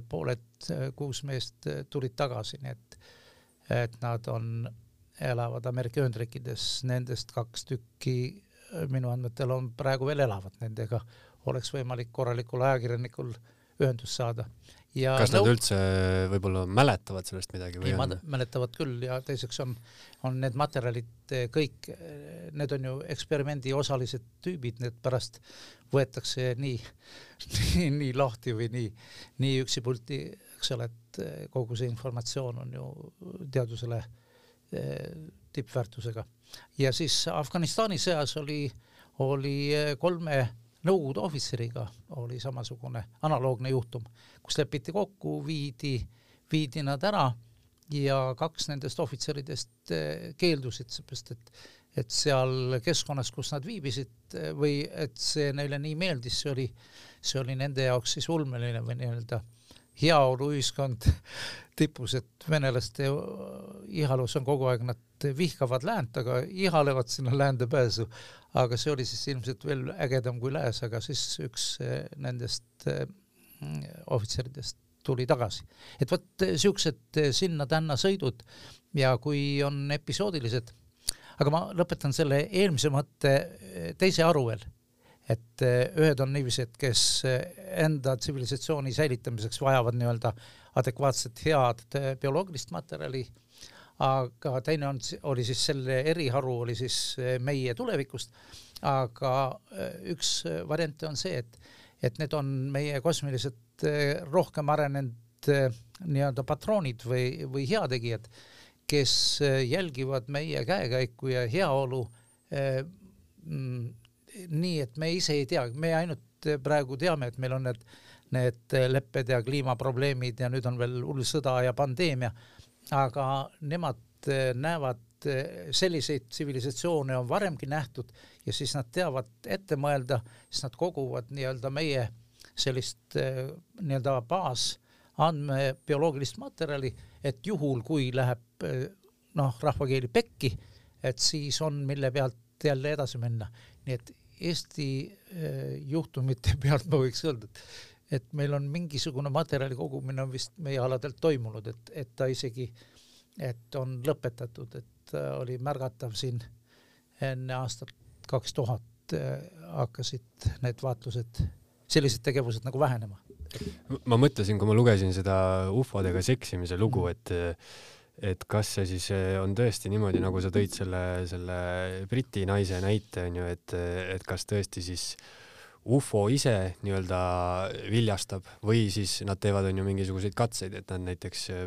pooled äh, kuus meest tulid tagasi, nii et, et nad on, elavad Ameerika Ühendriikides, nendest kaks tükki minu andmetel on praegu veel elavad, nendega oleks võimalik korralikul ajakirjanikul ühendust saada ja kas nad üldse võib-olla mäletavad sellest midagi või ei, mäletavad küll ja teiseks on, on need materjalid eh, kõik, eh, need on ju eksperimendi osalised tüübid, need pärast võetakse nii, [LAUGHS] nii, nii lahti või nii, nii üksipulti, eks ole, et eh, kogu see informatsioon on ju teadusele tippväärtusega. ja siis Afganistani sõjas oli, oli kolme Nõukogude ohvitseriga oli samasugune analoogne juhtum, kus lepiti kokku, viidi, viidi nad ära ja kaks nendest ohvitseridest eh, keeldusid, seepärast et, et seal keskkonnas, kus nad viibisid eh, või et see neile nii meeldis, see oli, see oli nende jaoks siis ulmeline või nii-öelda heaoluühiskond [LAUGHS] tipus, et venelaste ihalus on kogu aeg, nad vihkavad läänt, aga ihalevad sinna läände pääsu, aga see oli siis ilmselt veel ägedam kui lääs, aga siis üks eh, nendest eh, ohvitseridest tuli tagasi. et vot eh, siuksed sinna-tänna sõidud ja kui on episoodilised, aga ma lõpetan selle eelmise mõtte teise haru veel, et ühed on niiviisi, et kes enda tsivilisatsiooni säilitamiseks vajavad nii-öelda adekvaatset head bioloogilist materjali aga teine on, oli siis selle eriharu oli siis eh, meie tulevikust, aga eh, üks eh, variante on see, et, et need on meie kosmiliselt rohkem arenenud nii-öelda patroonid või, või heategijad, kes jälgivad meie käekäiku ja heaolu mm, nii, et me ise ei tea, me ainult praegu teame, et meil on need, need lepped ja kliimaprobleemid ja nüüd on veel hull sõda ja pandeemia, aga nemad näevad selliseid tsivilisatsioone on varemgi nähtud ja siis nad teavad ette mõelda, siis nad koguvad nii-öelda meie sellist nii-öelda baas andmebioloogilist materjali, et juhul, kui läheb noh, rahvakeeli pekki, et siis on, mille pealt jälle edasi minna. nii et Eesti eh, juhtumite [LAUGHS] pealt ma võiks öelda, et et meil on mingisugune materjali kogumine on vist meie aladelt toimunud, et, et ta isegi, et on lõpetatud, et oli märgatav siin enne aastat kaks tuhat eh, hakkasid need vaatlused, sellised tegevused nagu vähenema. ma mõtlesin, kui ma lugesin seda ufodega seksimise lugu, et et kas see siis eh, on tõesti niimoodi, nagu sa tõid selle, selle Briti naise näite onju, et, et kas tõesti siis ufo ise nii-öelda viljastab või siis nad teevad onju mingisuguseid katseid, et nad näiteks eh,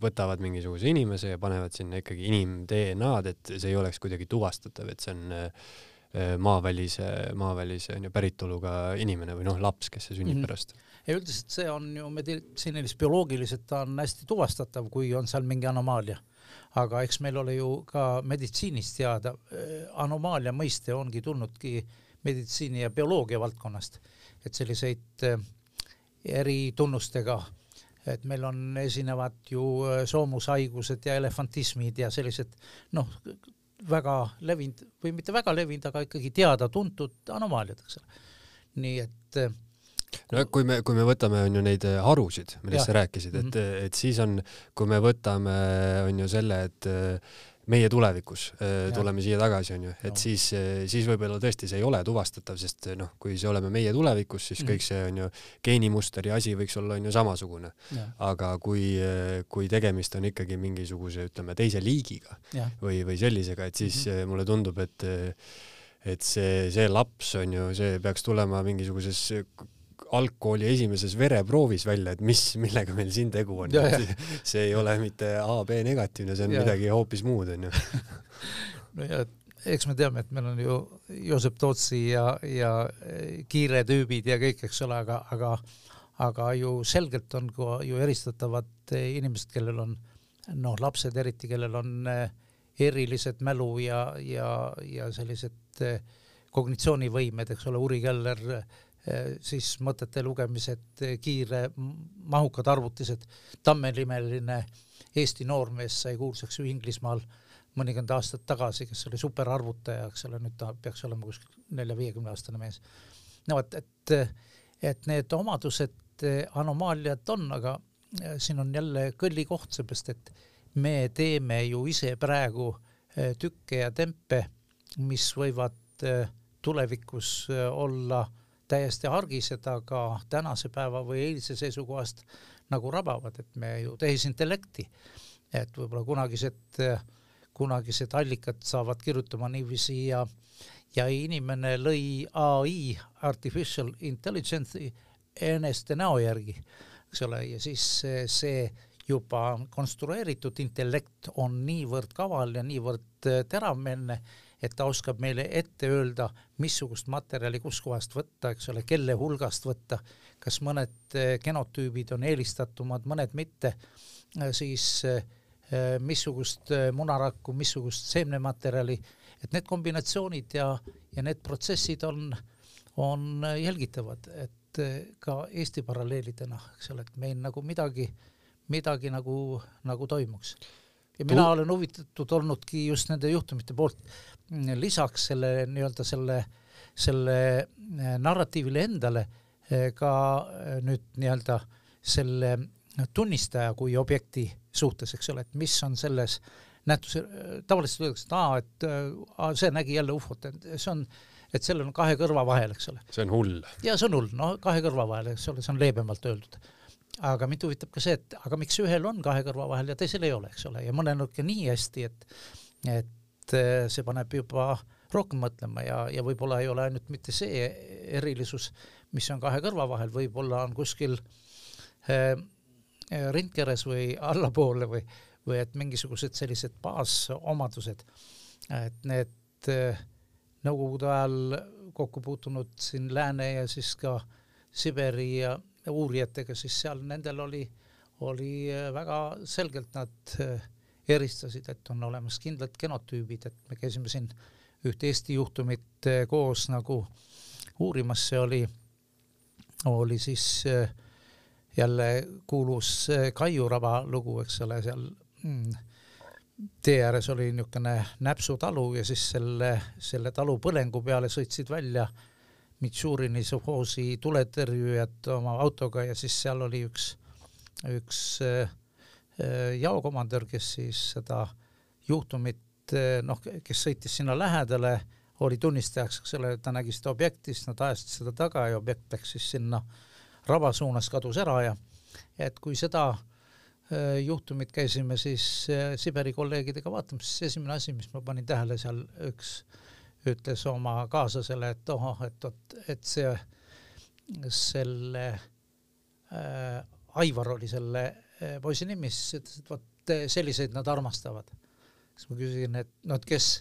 võtavad mingisuguse inimese ja panevad sinna ikkagi inim-DNA-d, et see ei oleks kuidagi tuvastatav, et see on eh, maavälise, maavälise onju päritoluga inimene või noh, laps, kes see sünnib mm -hmm. pärast ja üldiselt see on ju meditsiiniliselt, bioloogiliselt ta on hästi tuvastatav, kui on seal mingi anomaalia. aga eks meil ole ju ka meditsiinist teada, äh, anomaalia mõiste ongi tulnudki meditsiini ja bioloogia valdkonnast, et selliseid äh, eritunnustega, et meil on, esinevad ju äh, soomushaigused ja elefantismid ja sellised noh, väga levinud või mitte väga levinud, aga ikkagi teada-tuntud anomaaliad, eks ole. nii et no kui me, kui me võtame, on ju neid äh, harusid, millest sa rääkisid, et mm, -hmm. et siis on, kui me võtame, on ju selle, et äh, meie tulevikus äh, ja. tuleme siia tagasi, on ju, et no. siis, siis võib-olla tõesti see ei ole tuvastatav, sest noh, kui see oleme meie tulevikus, siis mm kõik see on ju geenimuster ja asi võiks olla on ju samasugune. aga kui, kui tegemist on ikkagi mingisuguse, ütleme, teise liigiga ja. või, või sellisega, et siis mm -hmm. mulle tundub, et et see, see laps on ju, see peaks tulema mingisuguses algkooli esimeses vereproovis välja, et mis, millega meil siin tegu on. [LAUGHS] see ei ole mitte AB negatiivne, see on ja. midagi hoopis muud, onju. [LAUGHS] no ja eks me teame, et meil on ju Joosep Tootsi ja, ja Kiire tüübid ja kõik, eks ole, aga, aga aga ju selgelt on ka ju eristatavad inimesed, kellel on noh, lapsed eriti, kellel on eh, erilised mälu ja, ja, ja sellised eh, kognitsioonivõimed, eks ole, Uri Keller Eh, siis mõtete lugemised, eh, kiire, mahukad arvutised. Tammelimeline Eesti noormees sai kuulsaks ju Inglismaal mõnikümmend aastat tagasi, kes oli superarvutaja, eks ole, nüüd ta peaks olema kuskil nelja-viiekümne aastane mees. no vot, et, et need omadused, eh, anomaaliad on, aga siin on jälle kõllikoht, seepärast et me teeme ju ise praegu tükke ja tempe, mis võivad tulevikus olla täiesti argised, aga tänase päeva või eilse seisukohast nagu rabavad, et me ju tehisintellekti, et võib-olla kunagised, kunagised allikad saavad kirjutama niiviisi ja ja inimene lõi ai, artificial intelligence'i eneste näo järgi, eks ole, ja siis see juba konstrueeritud intellekt on niivõrd kaval ja niivõrd teravmeelne, et ta oskab meile ette öelda, missugust materjali kuskohast võtta, eks ole, kelle hulgast võtta, kas mõned eh, genotüübid on eelistatumad, mõned mitte, eh, siis eh, missugust munarakku, missugust seemnematerjali, et need kombinatsioonid ja, ja need protsessid on, on jälgitavad, et ka Eesti paralleelidena, eks ole, et meil nagu midagi, midagi nagu, nagu toimuks ja mina olen huvitatud olnudki just nende juhtumite poolt lisaks selle nii-öelda selle, selle eh, narratiivile endale eh, ka eh, nüüd nii-öelda selle tunnistaja kui objekti suhtes, eks ole, et mis on selles nähtuse, tavaliselt öeldakse, et aa, et aa, see nägi jälle ufot, et see on, et sellel on kahe kõrva vahel, eks ole. see on hull. ja see on hull, no kahe kõrva vahel, eks ole, see on leebemalt öeldud aga mind huvitab ka see, et aga miks ühel on kahe kõrva vahel ja teisel ei ole, eks ole, ja mõnel on ikka nii hästi, et, et eh, see paneb juba rohkem mõtlema ja, ja võib-olla ei ole ainult mitte see erilisus, mis on kahe kõrva vahel, võib-olla on kuskil äh, rindkeres või allapoole või, või et mingisugused sellised baasomadused, et need äh, nõukogude ajal kokku puutunud siin Lääne ja siis ka Siberi ja uurijatega, siis seal nendel oli, oli väga selgelt nad eristasid, et on olemas kindlad genotüübid, et me käisime siin üht Eesti juhtumit koos nagu uurimas, see oli, oli siis jälle kuulus Kaiuraba lugu, eks ole, seal mm, tee ääres oli niisugune näpsutalu ja siis selle, selle talu põlengu peale sõitsid välja Mitšurini sovhoosi tuletõrjujad oma autoga ja siis seal oli üks, üks äh, jaokomandör, kes siis seda juhtumit noh, kes sõitis sinna lähedale, oli tunnistajaks, eks ole, ta nägi seda objekti, siis nad ajasid seda taga ja objekt läks siis sinna raba suunas, kadus ära ja et kui seda äh, Äh, juhtumit käisime siis äh, Siberi kolleegidega vaatamas, siis esimene asi, mis ma panin tähele seal, üks ütles oma kaaslasele, et ohoh, et vot, et see, selle äh, Aivar oli selle äh, poisi nimi, siis ütles, et vot selliseid nad armastavad. siis ma küsisin, et no et kes,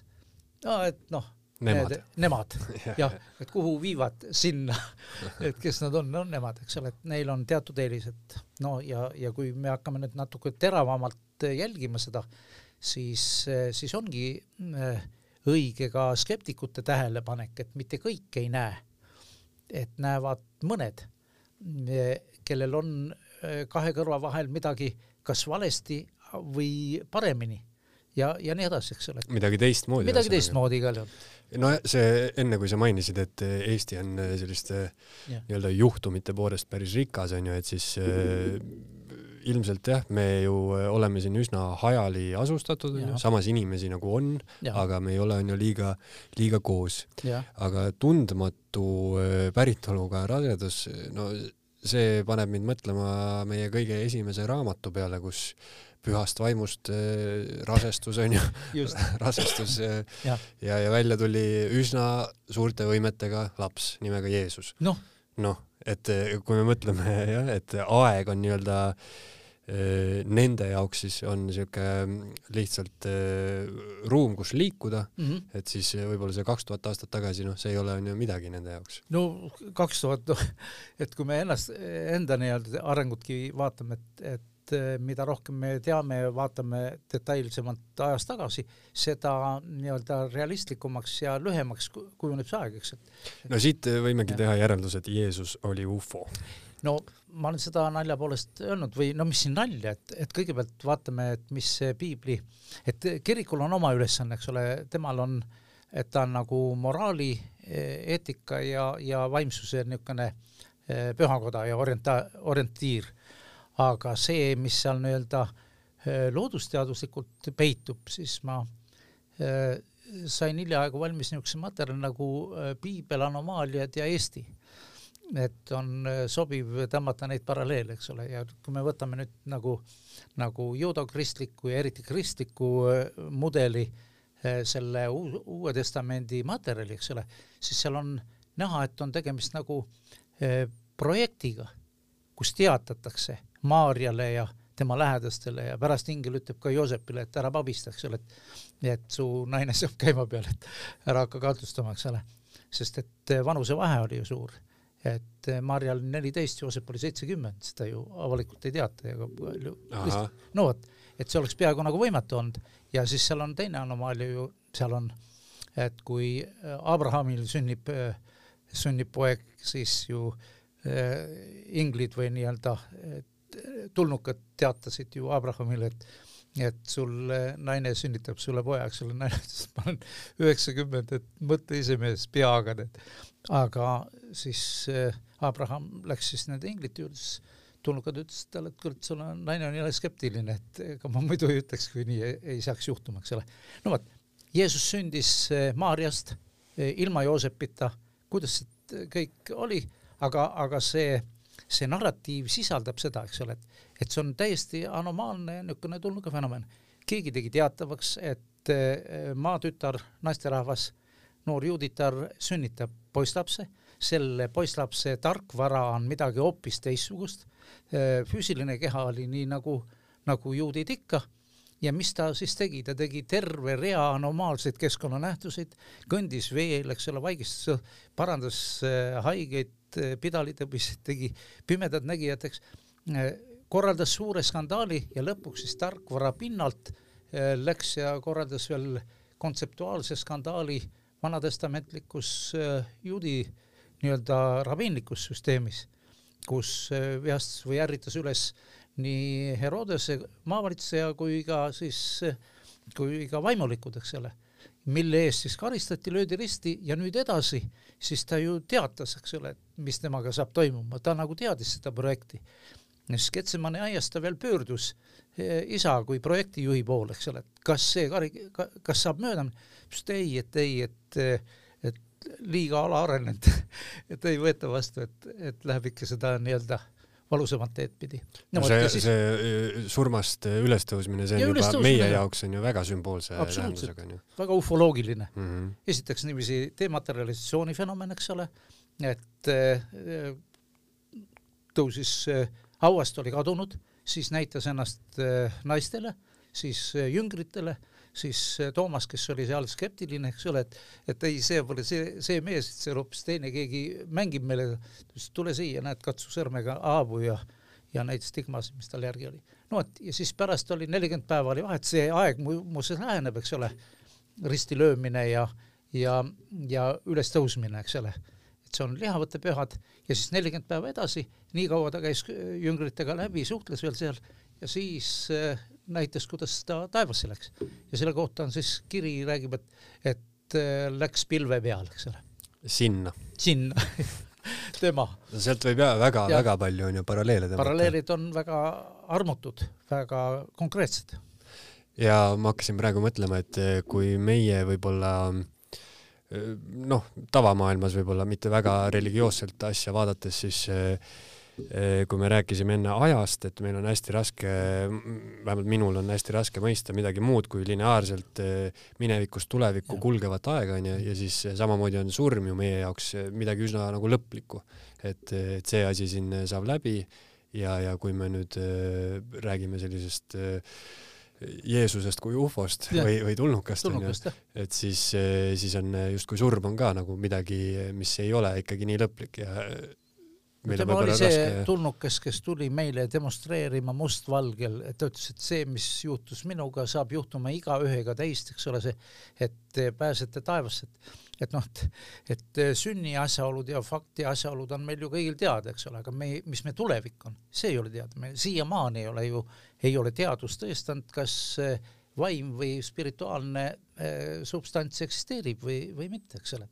no et noh Nemad, nemad. [LAUGHS] Jah, et kuhu viivad sinna, [LAUGHS] et kes nad on, no nemad, eks ole, et neil on teatud eelised. no ja, ja kui me hakkame nüüd natuke teravamalt jälgima seda, siis, siis ongi äh, õige ka skeptikute tähelepanek, et mitte kõik ei näe, et näevad mõned, kellel on äh, kahe kõrva vahel midagi kas valesti või paremini ja, ja nii edasi, eks ole. midagi teistmoodi. midagi teistmoodi igal juhul no see enne, kui sa mainisid, et Eesti on selliste nii-öelda juhtumite poolest päris rikas onju, et siis äh, [LAUGHS] ilmselt jah, me ju äh, oleme siin üsna hajali asustatud, samas inimesi nagu on, aga me ei ole onju liiga, liiga koos. aga tundmatu äh, päritoluga rasedus, no see paneb mind mõtlema meie kõige esimese raamatu peale, kus pühast vaimust äh, rasestus on ju [LAUGHS] rasestus ja. ja, ja välja tuli üsna suurte võimetega laps nimega Jeesus. noh no, et äh, kui me mõtleme [LAUGHS] jah, et aeg on nii-öelda nende jaoks siis on siuke lihtsalt ruum, kus liikuda mm, -hmm. et siis võib-olla see kaks tuhat aastat tagasi, noh, see ei ole on ju midagi nende jaoks. no kaks tuhat, noh, et kui me ennast, enda nii-öelda arengutki vaatame, et, et et eh, mida rohkem me teame ja vaatame detailsemalt ajas tagasi, seda nii-öelda realistlikumaks ja lühemaks kujuneb see aeg, eks. no siit võimegi ja. teha järelduse, et Jeesus oli ufo. no ma olen seda nalja poolest öelnud või no mis siin nalja, et, et kõigepealt vaatame, et mis see piibli, et kirikul on oma ülesanne, eks ole, temal on, et ta on nagu moraali, eetika ja, ja vaimsuse niisugune eh, pühakoda ja orienta-, orientiir aga see, mis seal nii-öelda äh, loodusteaduslikult peitub, siis ma äh, sain hiljaaegu valmis niisuguse materjali nagu äh, piibel, anomaaliad ja Eesti. et on sobiv tõmmata neid paralleele, eks ole, ja kui me võtame nüüd nagu, nagu juudokristliku ja eriti kristliku mudeli selle Uue Testamendi materjali, eks ole, siis seal on näha, et on tegemist nagu projektiga, kus teatatakse Maarjale ja tema lähedastele ja pärast ingel ütleb ka Joosepile, et ära pabista, eks ole, et et su naine saab käima peal, et ära hakka kahtlustama, eks ole. sest et vanusevahe oli ju suur. et Maarjal neliteist, Joosep oli seitsekümmend, seda ju avalikult ei teata ja no vot, et see oleks peaaegu nagu võimatu olnud ja siis seal on teine anomaalia ju, seal on, et kui Abrahamil sünnib, sünnib poeg, siis ju äh, inglid või nii-öelda tulnukad teatasid ju Abrahamile, et et sul naine sünnitab sulle poja, eks ole, naine [LAUGHS] ütles, et ma olen üheksakümmend, et mõtle ise mees peaga, et aga siis Abraham läks siis nende inglite juurde, siis tulnukad ütlesid talle, et kurat, sul on, naine on jälle skeptiline, et ega ma muidu ei ütleks, kui nii ei, ei saaks juhtuma, eks ole. no vot, Jeesus sündis Maarjast ilma Joosepita, kuidas see kõik oli, aga, aga see see narratiiv sisaldab seda, eks ole, et, et see on täiesti anomaalne niisugune tulnuka fenomen. keegi tegi teatavaks, et eh, maatütar, naisterahvas, noor juuditar sünnitab poisslapse, selle poisslapse tarkvara on midagi hoopis teistsugust, eh, füüsiline keha oli nii nagu, nagu juudid ikka. Ja mis ta siis tegi, ta tegi terve rea anomaalseid keskkonnanähtuseid, kõndis veel, eks ole, vaigistas, parandas äh, haigeid, äh, pidalitõbiseid, tegi pimedad nägijad, eks, äh, korraldas suure skandaali ja lõpuks siis tarkvara pinnalt läks ja korraldas veel kontseptuaalse skandaali vanatestamentlikus juudi nii-öelda rabiinlikus süsteemis, kus vihastas või ärritas üles nii Herodese maavalitseja kui ka siis, kui ka vaimulikud, eks ole, mille eest siis karistati, löödi risti ja nüüd edasi, siis ta ju teatas, eks ole, et mis temaga saab toimuma, ta nagu teadis seda projekti. ja siis Getsemani aias ta veel pöördus eh, isa kui projektijuhi poole, eks ole, et kas see kari-, kas saab mööda minna, ütles ei, et ei, et et liiga alaarenenud, [LAUGHS] et ei võeta vastu, et, et läheb ikka seda nii-öelda äh, valusamat teed pidi no,. see, siis... see surmast ülestõusmine, see on juba meie jaoks on ju väga sümboolse tähendusega onju. väga ufoloogiline mm. -hmm. esiteks niiviisi dematerialisatsiooni fenomen, eks ole, et äh, tõusis äh,, hauast oli kadunud, siis näitas ennast äh, naistele, siis äh, jüngritele siis eh, Toomas, kes oli seal skeptiline, eks ole, et, et ei, see pole see, see mees, see on hoopis teine, keegi mängib meile, ütles tule siia, näed, katsu sõrmega haavu ja, ja neid stigmasid, mis tal järgi oli. no vot, ja siis pärast oli nelikümmend päeva oli vahet, see aeg mu, muuseas läheneb, eks ole, risti löömine ja, ja, ja ülestõusmine, eks ole. Et see on lihavõtte pühad. Ja siis nelikümmend päeva edasi, nii kaua ta käis jüngritega läbi, suhtles veel seal. Ja siis äh, näitas, kuidas ta taevasse läks ja selle kohta on siis kiri räägib, et, et äh, läks pilve peal, eks ole. sinna. sinna [LAUGHS] tema. sealt võib ja väga-väga palju on ju paralleele tõmmata. paralleelid on väga armutud, väga konkreetsed. ja ma hakkasin praegu mõtlema, et äh, kui meie võib-olla noh, tavamaailmas võib-olla mitte väga religioosselt asja vaadates, siis kui me rääkisime enne ajast, et meil on hästi raske, vähemalt minul on hästi raske mõista midagi muud kui lineaarselt eh, minevikust tulevikku kulgevat aega onju ja siis samamoodi on surm ju meie jaoks midagi üsna nagu lõplikku. et, et see asi siin saab läbi ja, ja kui me nüüd äh, räägime sellisest äh, Jeesusest kui ufost ja. või, või tulnukast onju, et siis, siis on justkui surm on ka nagu midagi, mis ei ole ikkagi nii lõplik ja tema oli see raske... tulnukas, kes tuli meile demonstreerima mustvalgel, ta ütles, et see, mis juhtus minuga, saab juhtuma igaühega teist, eks ole, see, et pääsete taevasse, et et noh, et, et sünni asjaolud ja fakti asjaolud on meil ju kõigil teada, eks ole, aga me, mis meie tulevik on, see ei ole teada, me siiamaani ei ole ju, ei ole teadus tõestanud, kas äh, vaim või spirituaalne äh, substants eksisteerib või, või mitte, eks ole.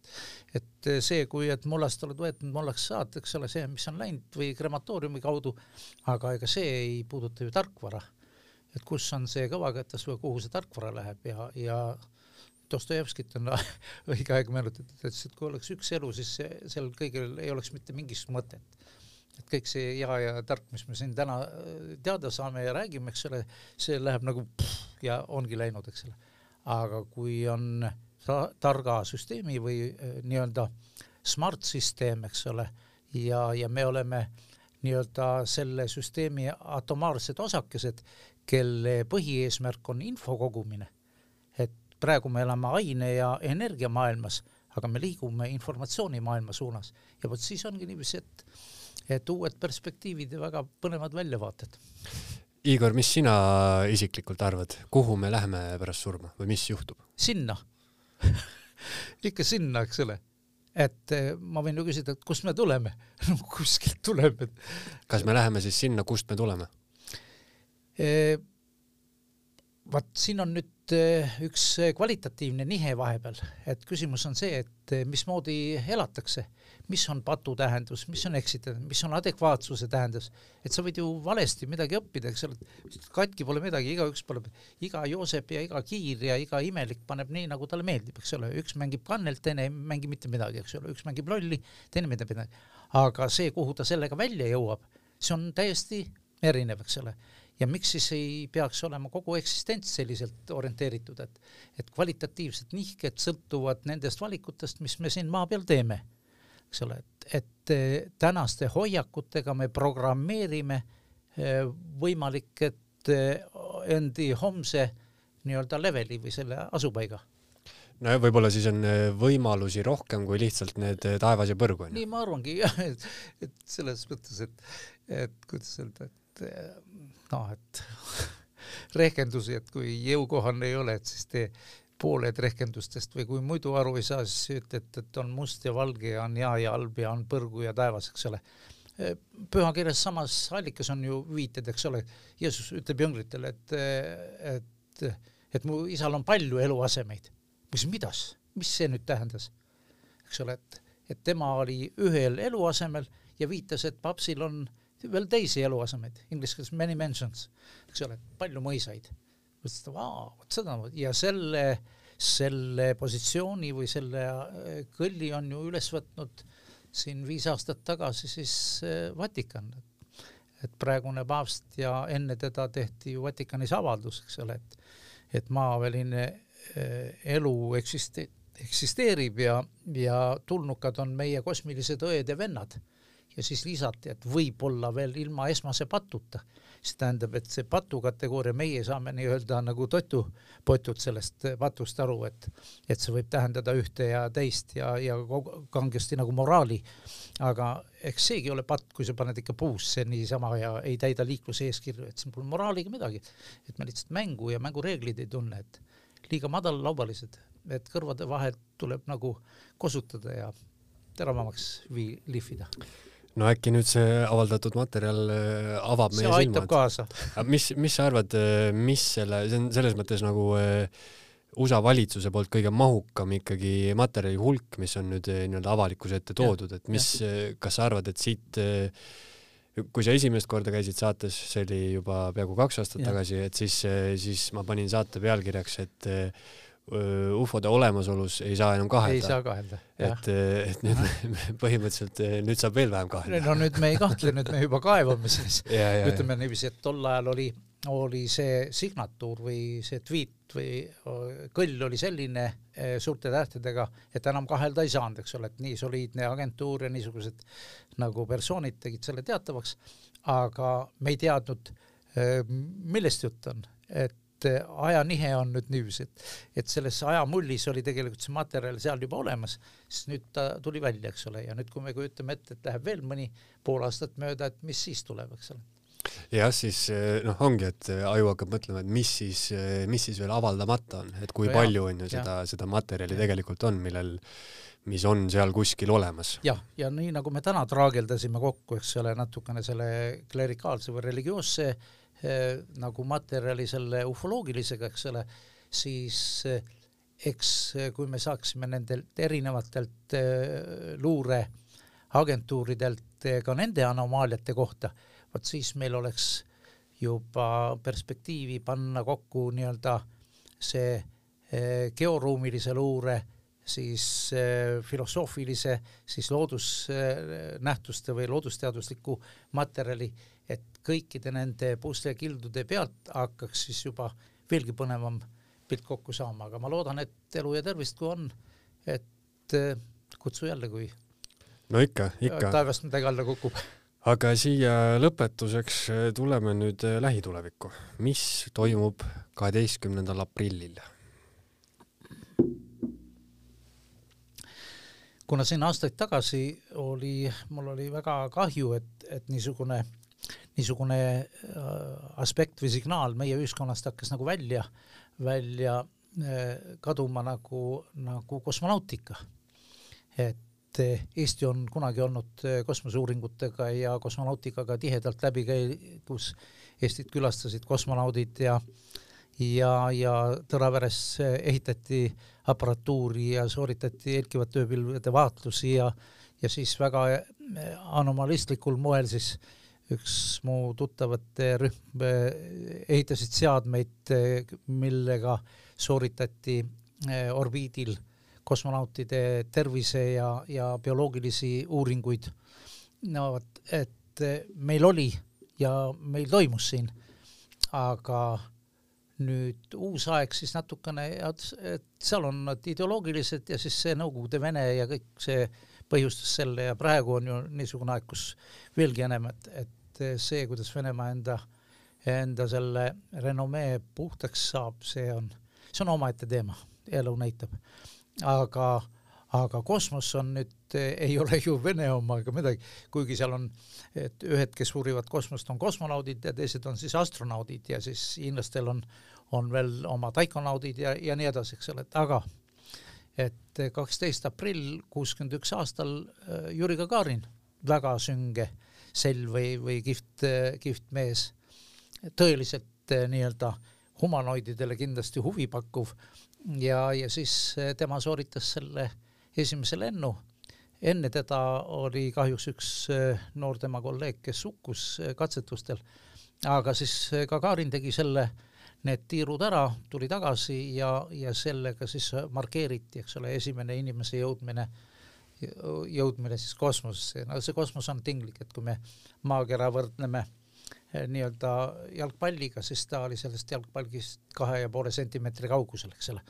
et äh, see, kui, et mullast oled võetud mullaks saad, eks ole, see, mis on läinud või krematooriumi kaudu, aga ega see ei puuduta ju tarkvara. et kus on see kõvakätes või kuhu see tarkvara läheb ja, ja Dostojevskit on [LAUGHS] õige aeg meenutatud, ta ütles, et kui oleks üks elu, siis sellel kõigil ei oleks mitte mingisugust mõtet et kõik see hea ja tark, mis me siin täna äh, teada saame ja räägime, eks ole, see läheb nagu pff, ja ongi läinud, eks ole. aga kui on ta targa süsteemi või äh, nii-öelda smart süsteem, eks ole, ja, ja me oleme nii-öelda selle süsteemi atomaarsed osakesed, kelle põhieesmärk on info kogumine. et praegu me elame aine ja energiamaailmas, aga me liigume informatsioonimaailma suunas ja vot siis ongi niiviisi, et et uued perspektiivid ja väga põnevad väljavaated. Igor, mis sina isiklikult arvad, kuhu me läheme pärast surma või mis juhtub? sinna [LAUGHS] ikka sinna, eks ole. et eh, ma võin ju küsida, et kust me tuleme [LAUGHS] no kuskilt tuleme. kas me läheme siis sinna, kust me tuleme e,? vaat siin on nüüd eh, üks kvalitatiivne nihe vahepeal, et küsimus on see, et eh, mismoodi elatakse mis on patu tähendus, mis on eksitav, mis on adekvaatsuse tähendus, et sa võid ju valesti midagi õppida, eks ole, katki pole midagi, igaüks pole, iga Joosep ja iga Kiir ja iga imelik paneb nii, nagu talle meeldib, eks ole, üks mängib kannelt, teine ei mängi mitte midagi, eks ole, üks mängib lolli, teine mitte midagi. aga see, kuhu ta sellega välja jõuab, see on täiesti erinev, eks ole ja miks siis ei peaks olema kogu eksistents selliselt orienteeritud, et, et kvalitatiivsed nihked sõltuvad nendest valikutest, mis me siin maa peal teeme eks ole, et, et eh, tänaste hoiakutega me programmeerime eh, võimalik, et eh, endi homse nii-öelda leveli või selle asupaiga. nojah, võib-olla siis on võimalusi rohkem kui lihtsalt need taevas ja põrgu nii ma arvangi jah, et, et selles mõttes, et, et kuidas öelda, et noh, et [LAUGHS] rehkendusi, et kui jõukohane ei ole, et siis tee pooled rehkendustest või kui muidu aru ei saa, siis ütled, et on must ja valge ja on hea ja halb ja on põrgu ja taevas, eks ole. pühakirjas samas allikas on ju viited, eks ole, Jeesus ütleb jüngritele, et, et, et mu isal on palju eluasemeid. mis, mida, mis see nüüd tähendas? eks ole, et, et tema oli ühel eluasemel ja viitas, et papsil on veel teisi eluasemeid, inglise keeles many mansions, eks ole, palju mõisaid mõtlesin, et vau, vot seda ja selle, selle positsiooni või selle äh, kõlli on ju üles võtnud siin viis aastat tagasi siis äh, Vatikan. et praegune paavst ja enne teda tehti ju Vatikanis avaldus, eks ole, et, et maaväline äh, elu eksiste-, eksisteerib ja, ja tulnukad on meie kosmilised õed ja vennad. Ja siis lisati, et võib-olla veel ilma esmase patuta see tähendab, et see patu kategooria, meie saame nii-öelda nagu totupotud sellest patust aru, et, et see võib tähendada ühte ja teist ja, ja kangesti nagu moraali. aga eks seegi ole patt, kui sa paned ikka puusse niisama ja ei täida liikluse eeskirju, et siin pole moraaliga midagi. et me lihtsalt mängu ja mängureeglid ei tunne, et liiga madallalaubalised, et kõrvade vahelt tuleb nagu kosutada ja teravamaks vii-, lihvida no äkki nüüd see avaldatud materjal äh, avab see meie silmad. kaasa. mis, mis sa arvad, äh, mis selle, see on selles mõttes nagu äh, USA valitsuse poolt kõige mahukam ikkagi materjali hulk, mis on nüüd nii-öelda avalikkuse ette toodud, et mis, kas sa arvad, et siit kui sa esimest korda käisid saates, see oli juba peaaegu kaks aastat ja. tagasi, et siis, siis ma panin saate pealkirjaks, et ufode olemasolus ei saa enam kahelda. ei saa kahelda. et, et nüüd põhimõtteliselt nüüd saab veel vähem kahelda. no nüüd me ei kahtle, nüüd me juba kaevame siis. [LAUGHS] ütleme niiviisi, et tol ajal oli, oli see signatuur või see tweet või kõll oli selline suurte tähtedega, et enam kahelda ei saanud, eks ole, et nii soliidne agentuur ja niisugused nagu persoonid tegid selle teatavaks, aga me ei teadnud, millest jutt on, et et eh, ajanihe on nüüd niiviisi, et, et selles ajamullis oli tegelikult see materjal seal juba olemas, siis nüüd ta tuli välja, eks ole, ja nüüd, kui me kujutame ette, et läheb veel mõni pool aastat mööda, et mis siis tuleb, eks ole jah, siis eh, noh, ongi, et eh, aju hakkab mõtlema, et mis siis, mis siis veel avaldamata on, et kui no palju on ju seda, seda materjali ja. tegelikult on, millel, mis on seal kuskil olemas. jah, ja nii nagu me täna traageldasime kokku, eks ole, natukene selle klerikaalse või religioosse Eh, nagu materjali selle ufoloogilisega, eks ole, siis eh, eks eh, kui me saaksime nendelt erinevatelt luureagentuuridelt ka nende anomaaliate kohta, vot siis meil oleks juba perspektiivi panna kokku nii-öelda see georuumilise luure siis filosoofilise, siis loodusnähtuste või loodusteadusliku materjali et kõikide nende puslekildude pealt hakkaks siis juba veelgi põnevam pilt kokku saama, aga ma loodan, et elu ja tervist, kui on, et eh, kutsu jälle, kui no ikka, ikka. taevast midagi alla kukub. aga siia lõpetuseks tuleme nüüd lähitulevikku. mis toimub kaheteistkümnendal aprillil? Kuna siin aastaid tagasi oli, mul oli väga kahju, et, et niisugune niisugune äh, aspekt või signaal meie ühiskonnast hakkas nagu välja, välja äh, kaduma nagu, nagu kosmonautika. et äh, Eesti on kunagi olnud kosmoseuuringutega ja kosmonautikaga tihedalt läbi käigus, Eestit külastasid kosmonaudid ja ja, ja Tõraveres ehitati aparatuuri ja sooritati helkivate ööpilvede vaatlusi ja ja siis väga anomalistlikul moel siis äh, üks mu tuttavate rühm eh, ehitasid seadmeid, eh, millega sooritati eh, orbiidil kosmonautide tervise ja, ja bioloogilisi uuringuid. no vot, et meil oli ja meil toimus siin, aga nüüd uus aeg siis natukene, et seal on nad ideoloogilised ja siis see Nõukogude Vene ja kõik see põhjustas selle ja praegu on ju niisugune aeg, kus veelgi enam, et, et see, kuidas Venemaa enda enda selle renomee puhtaks saab, see on, see on omaette teema, elu näitab. aga, aga kosmos on nüüd, ei ole ju Vene oma ega midagi, kuigi seal on, et ühed, kes uurivad kosmost, on kosmonaudid ja teised on siis astronaudid ja siis hiinlastel on, on veel oma taikonaudid ja, ja nii edasi, eks ole, et aga et kaksteist aprill kuuskümmend üks aastal äh, Jüri Gagarin, väga sünge sell või, või kihvt, kihvt mees, tõeliselt äh, nii-öelda humanoididele kindlasti huvipakkuv ja, ja siis äh, tema sooritas selle esimese lennu. enne teda oli kahjuks üks noor tema kolleeg, kes hukkus katsetustel, aga siis Gagarin tegi selle need tiirud ära, tuli tagasi ja, ja sellega siis markeeriti, eks ole, esimene inimese jõudmine, jõudmine siis kosmosesse, no see kosmos on tinglik, et kui me maakera võrdleme eh, nii-öelda jalgpalliga, siis ta oli sellest jalgpallist kahe ja poole sentimeetri kaugusel, eks ole.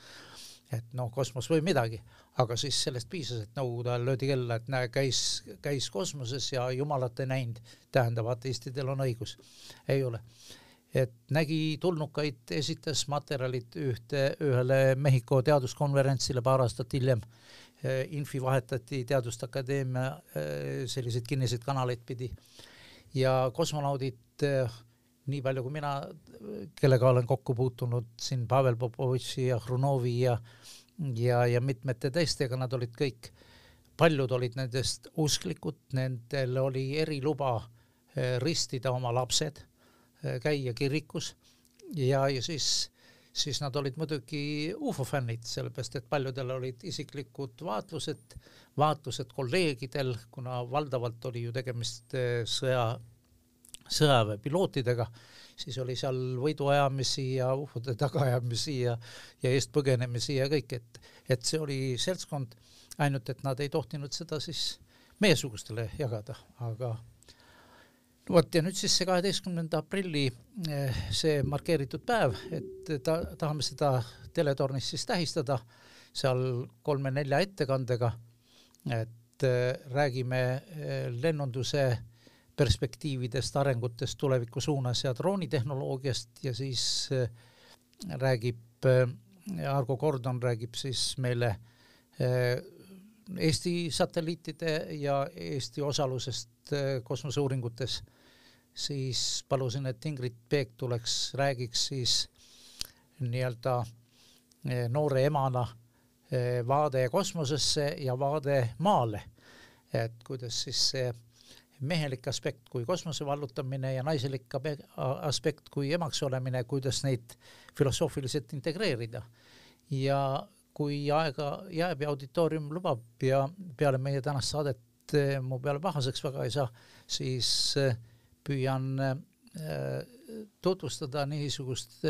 Et noh, kosmos või midagi, aga siis sellest piisas, et nõukogude ajal löödi kella, et näe, käis, käis kosmoses ja jumalat ei näinud, tähendab, ateistidel on õigus. ei ole et nägi tulnukaid, esitas materjalid ühte, ühele Mehhiko teaduskonverentsile paar aastat hiljem. Infi vahetati Teaduste Akadeemia selliseid kinniseid kanaleid pidi ja kosmonaudid, nii palju kui mina, kellega olen kokku puutunud siin Pavel Popovitši ja Hrunovi ja ja, ja mitmete teistega, nad olid kõik, paljud olid nendest usklikud, nendel oli eriluba ristida oma lapsed Äh, käia kirikus ja, ja siis, siis nad olid muidugi ufo fännid, sellepärast et paljudel olid isiklikud vaatlused, vaatlused kolleegidel, kuna valdavalt oli ju tegemist äh, sõja, sõjaväepilootidega, siis oli seal võiduajamisi ja ufode tagaajamisi ja, ja eestpõgenemisi ja kõik, et, et see oli seltskond, ainult et nad ei tohtinud seda siis meiesugustele jagada, aga vot ja nüüd siis see kaheteistkümnenda aprilli eh, see markeeritud päev, et ta, tahame seda teletornis siis tähistada seal kolme-nelja ettekandega, et eh, räägime eh, lennunduse perspektiividest, arengutest tuleviku suunas ja droonitehnoloogiast ja siis räägib, Argo Kordon räägib siis meile Eesti satelliitide ja Eesti osalusest kosmoseuuringutes siis palusin, et Ingrid Peek tuleks, räägiks siis nii-öelda noore emana vaade kosmosesse ja vaade maale. et kuidas siis see mehelik aspekt kui kosmose vallutamine ja naiselik aspekt kui emaks olemine, kuidas neid filosoofiliselt integreerida. ja kui aega jääb ja auditoorium lubab ja peale meie tänast saadet eh, mu peale pahaseks väga ei saa, siis äh, püüan äh, tutvustada niisugust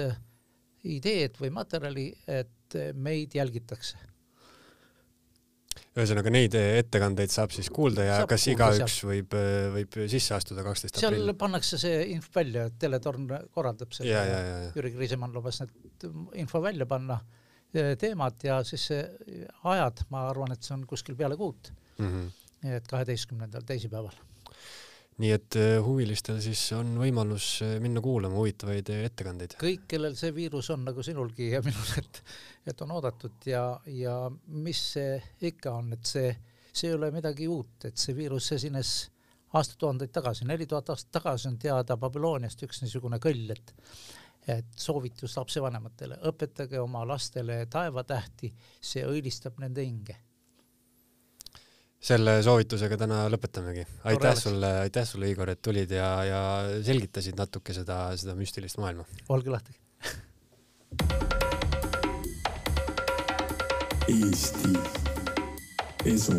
ideed või materjali, et meid jälgitakse. Ühesõnaga neid ettekandeid saab siis kuulda ja saab kas igaüks võib, võib sisse astuda kaksteist aprill? seal pannakse see info välja, et Teletorn korraldab seda ja, ja, ja, ja. Jüri Kriisemann lubas need info välja panna, teemad ja siis ajad, ma arvan, et see on kuskil peale kuut mm. -hmm. et kaheteistkümnendal teisipäeval nii et äh, huvilistel siis on võimalus äh, minna kuulama huvitavaid äh, ettekandeid. kõik, kellel see viirus on, nagu sinulgi ja minul, et, et on oodatud ja, ja mis see ikka on, et see, see ei ole midagi uut, et see viirus esines aastatuhandeid tagasi, neli tuhat aastat tagasi on teada Babyloniast üks niisugune kõll, et et soovitus lapsevanematele, õpetage oma lastele taevatähti, see õilistab nende hinge selle soovitusega täna lõpetamegi. aitäh sulle, aitäh sulle, Igor, et tulid ja, ja selgitasid natuke seda, seda müstilist maailma. olge lahti. Eesti Esu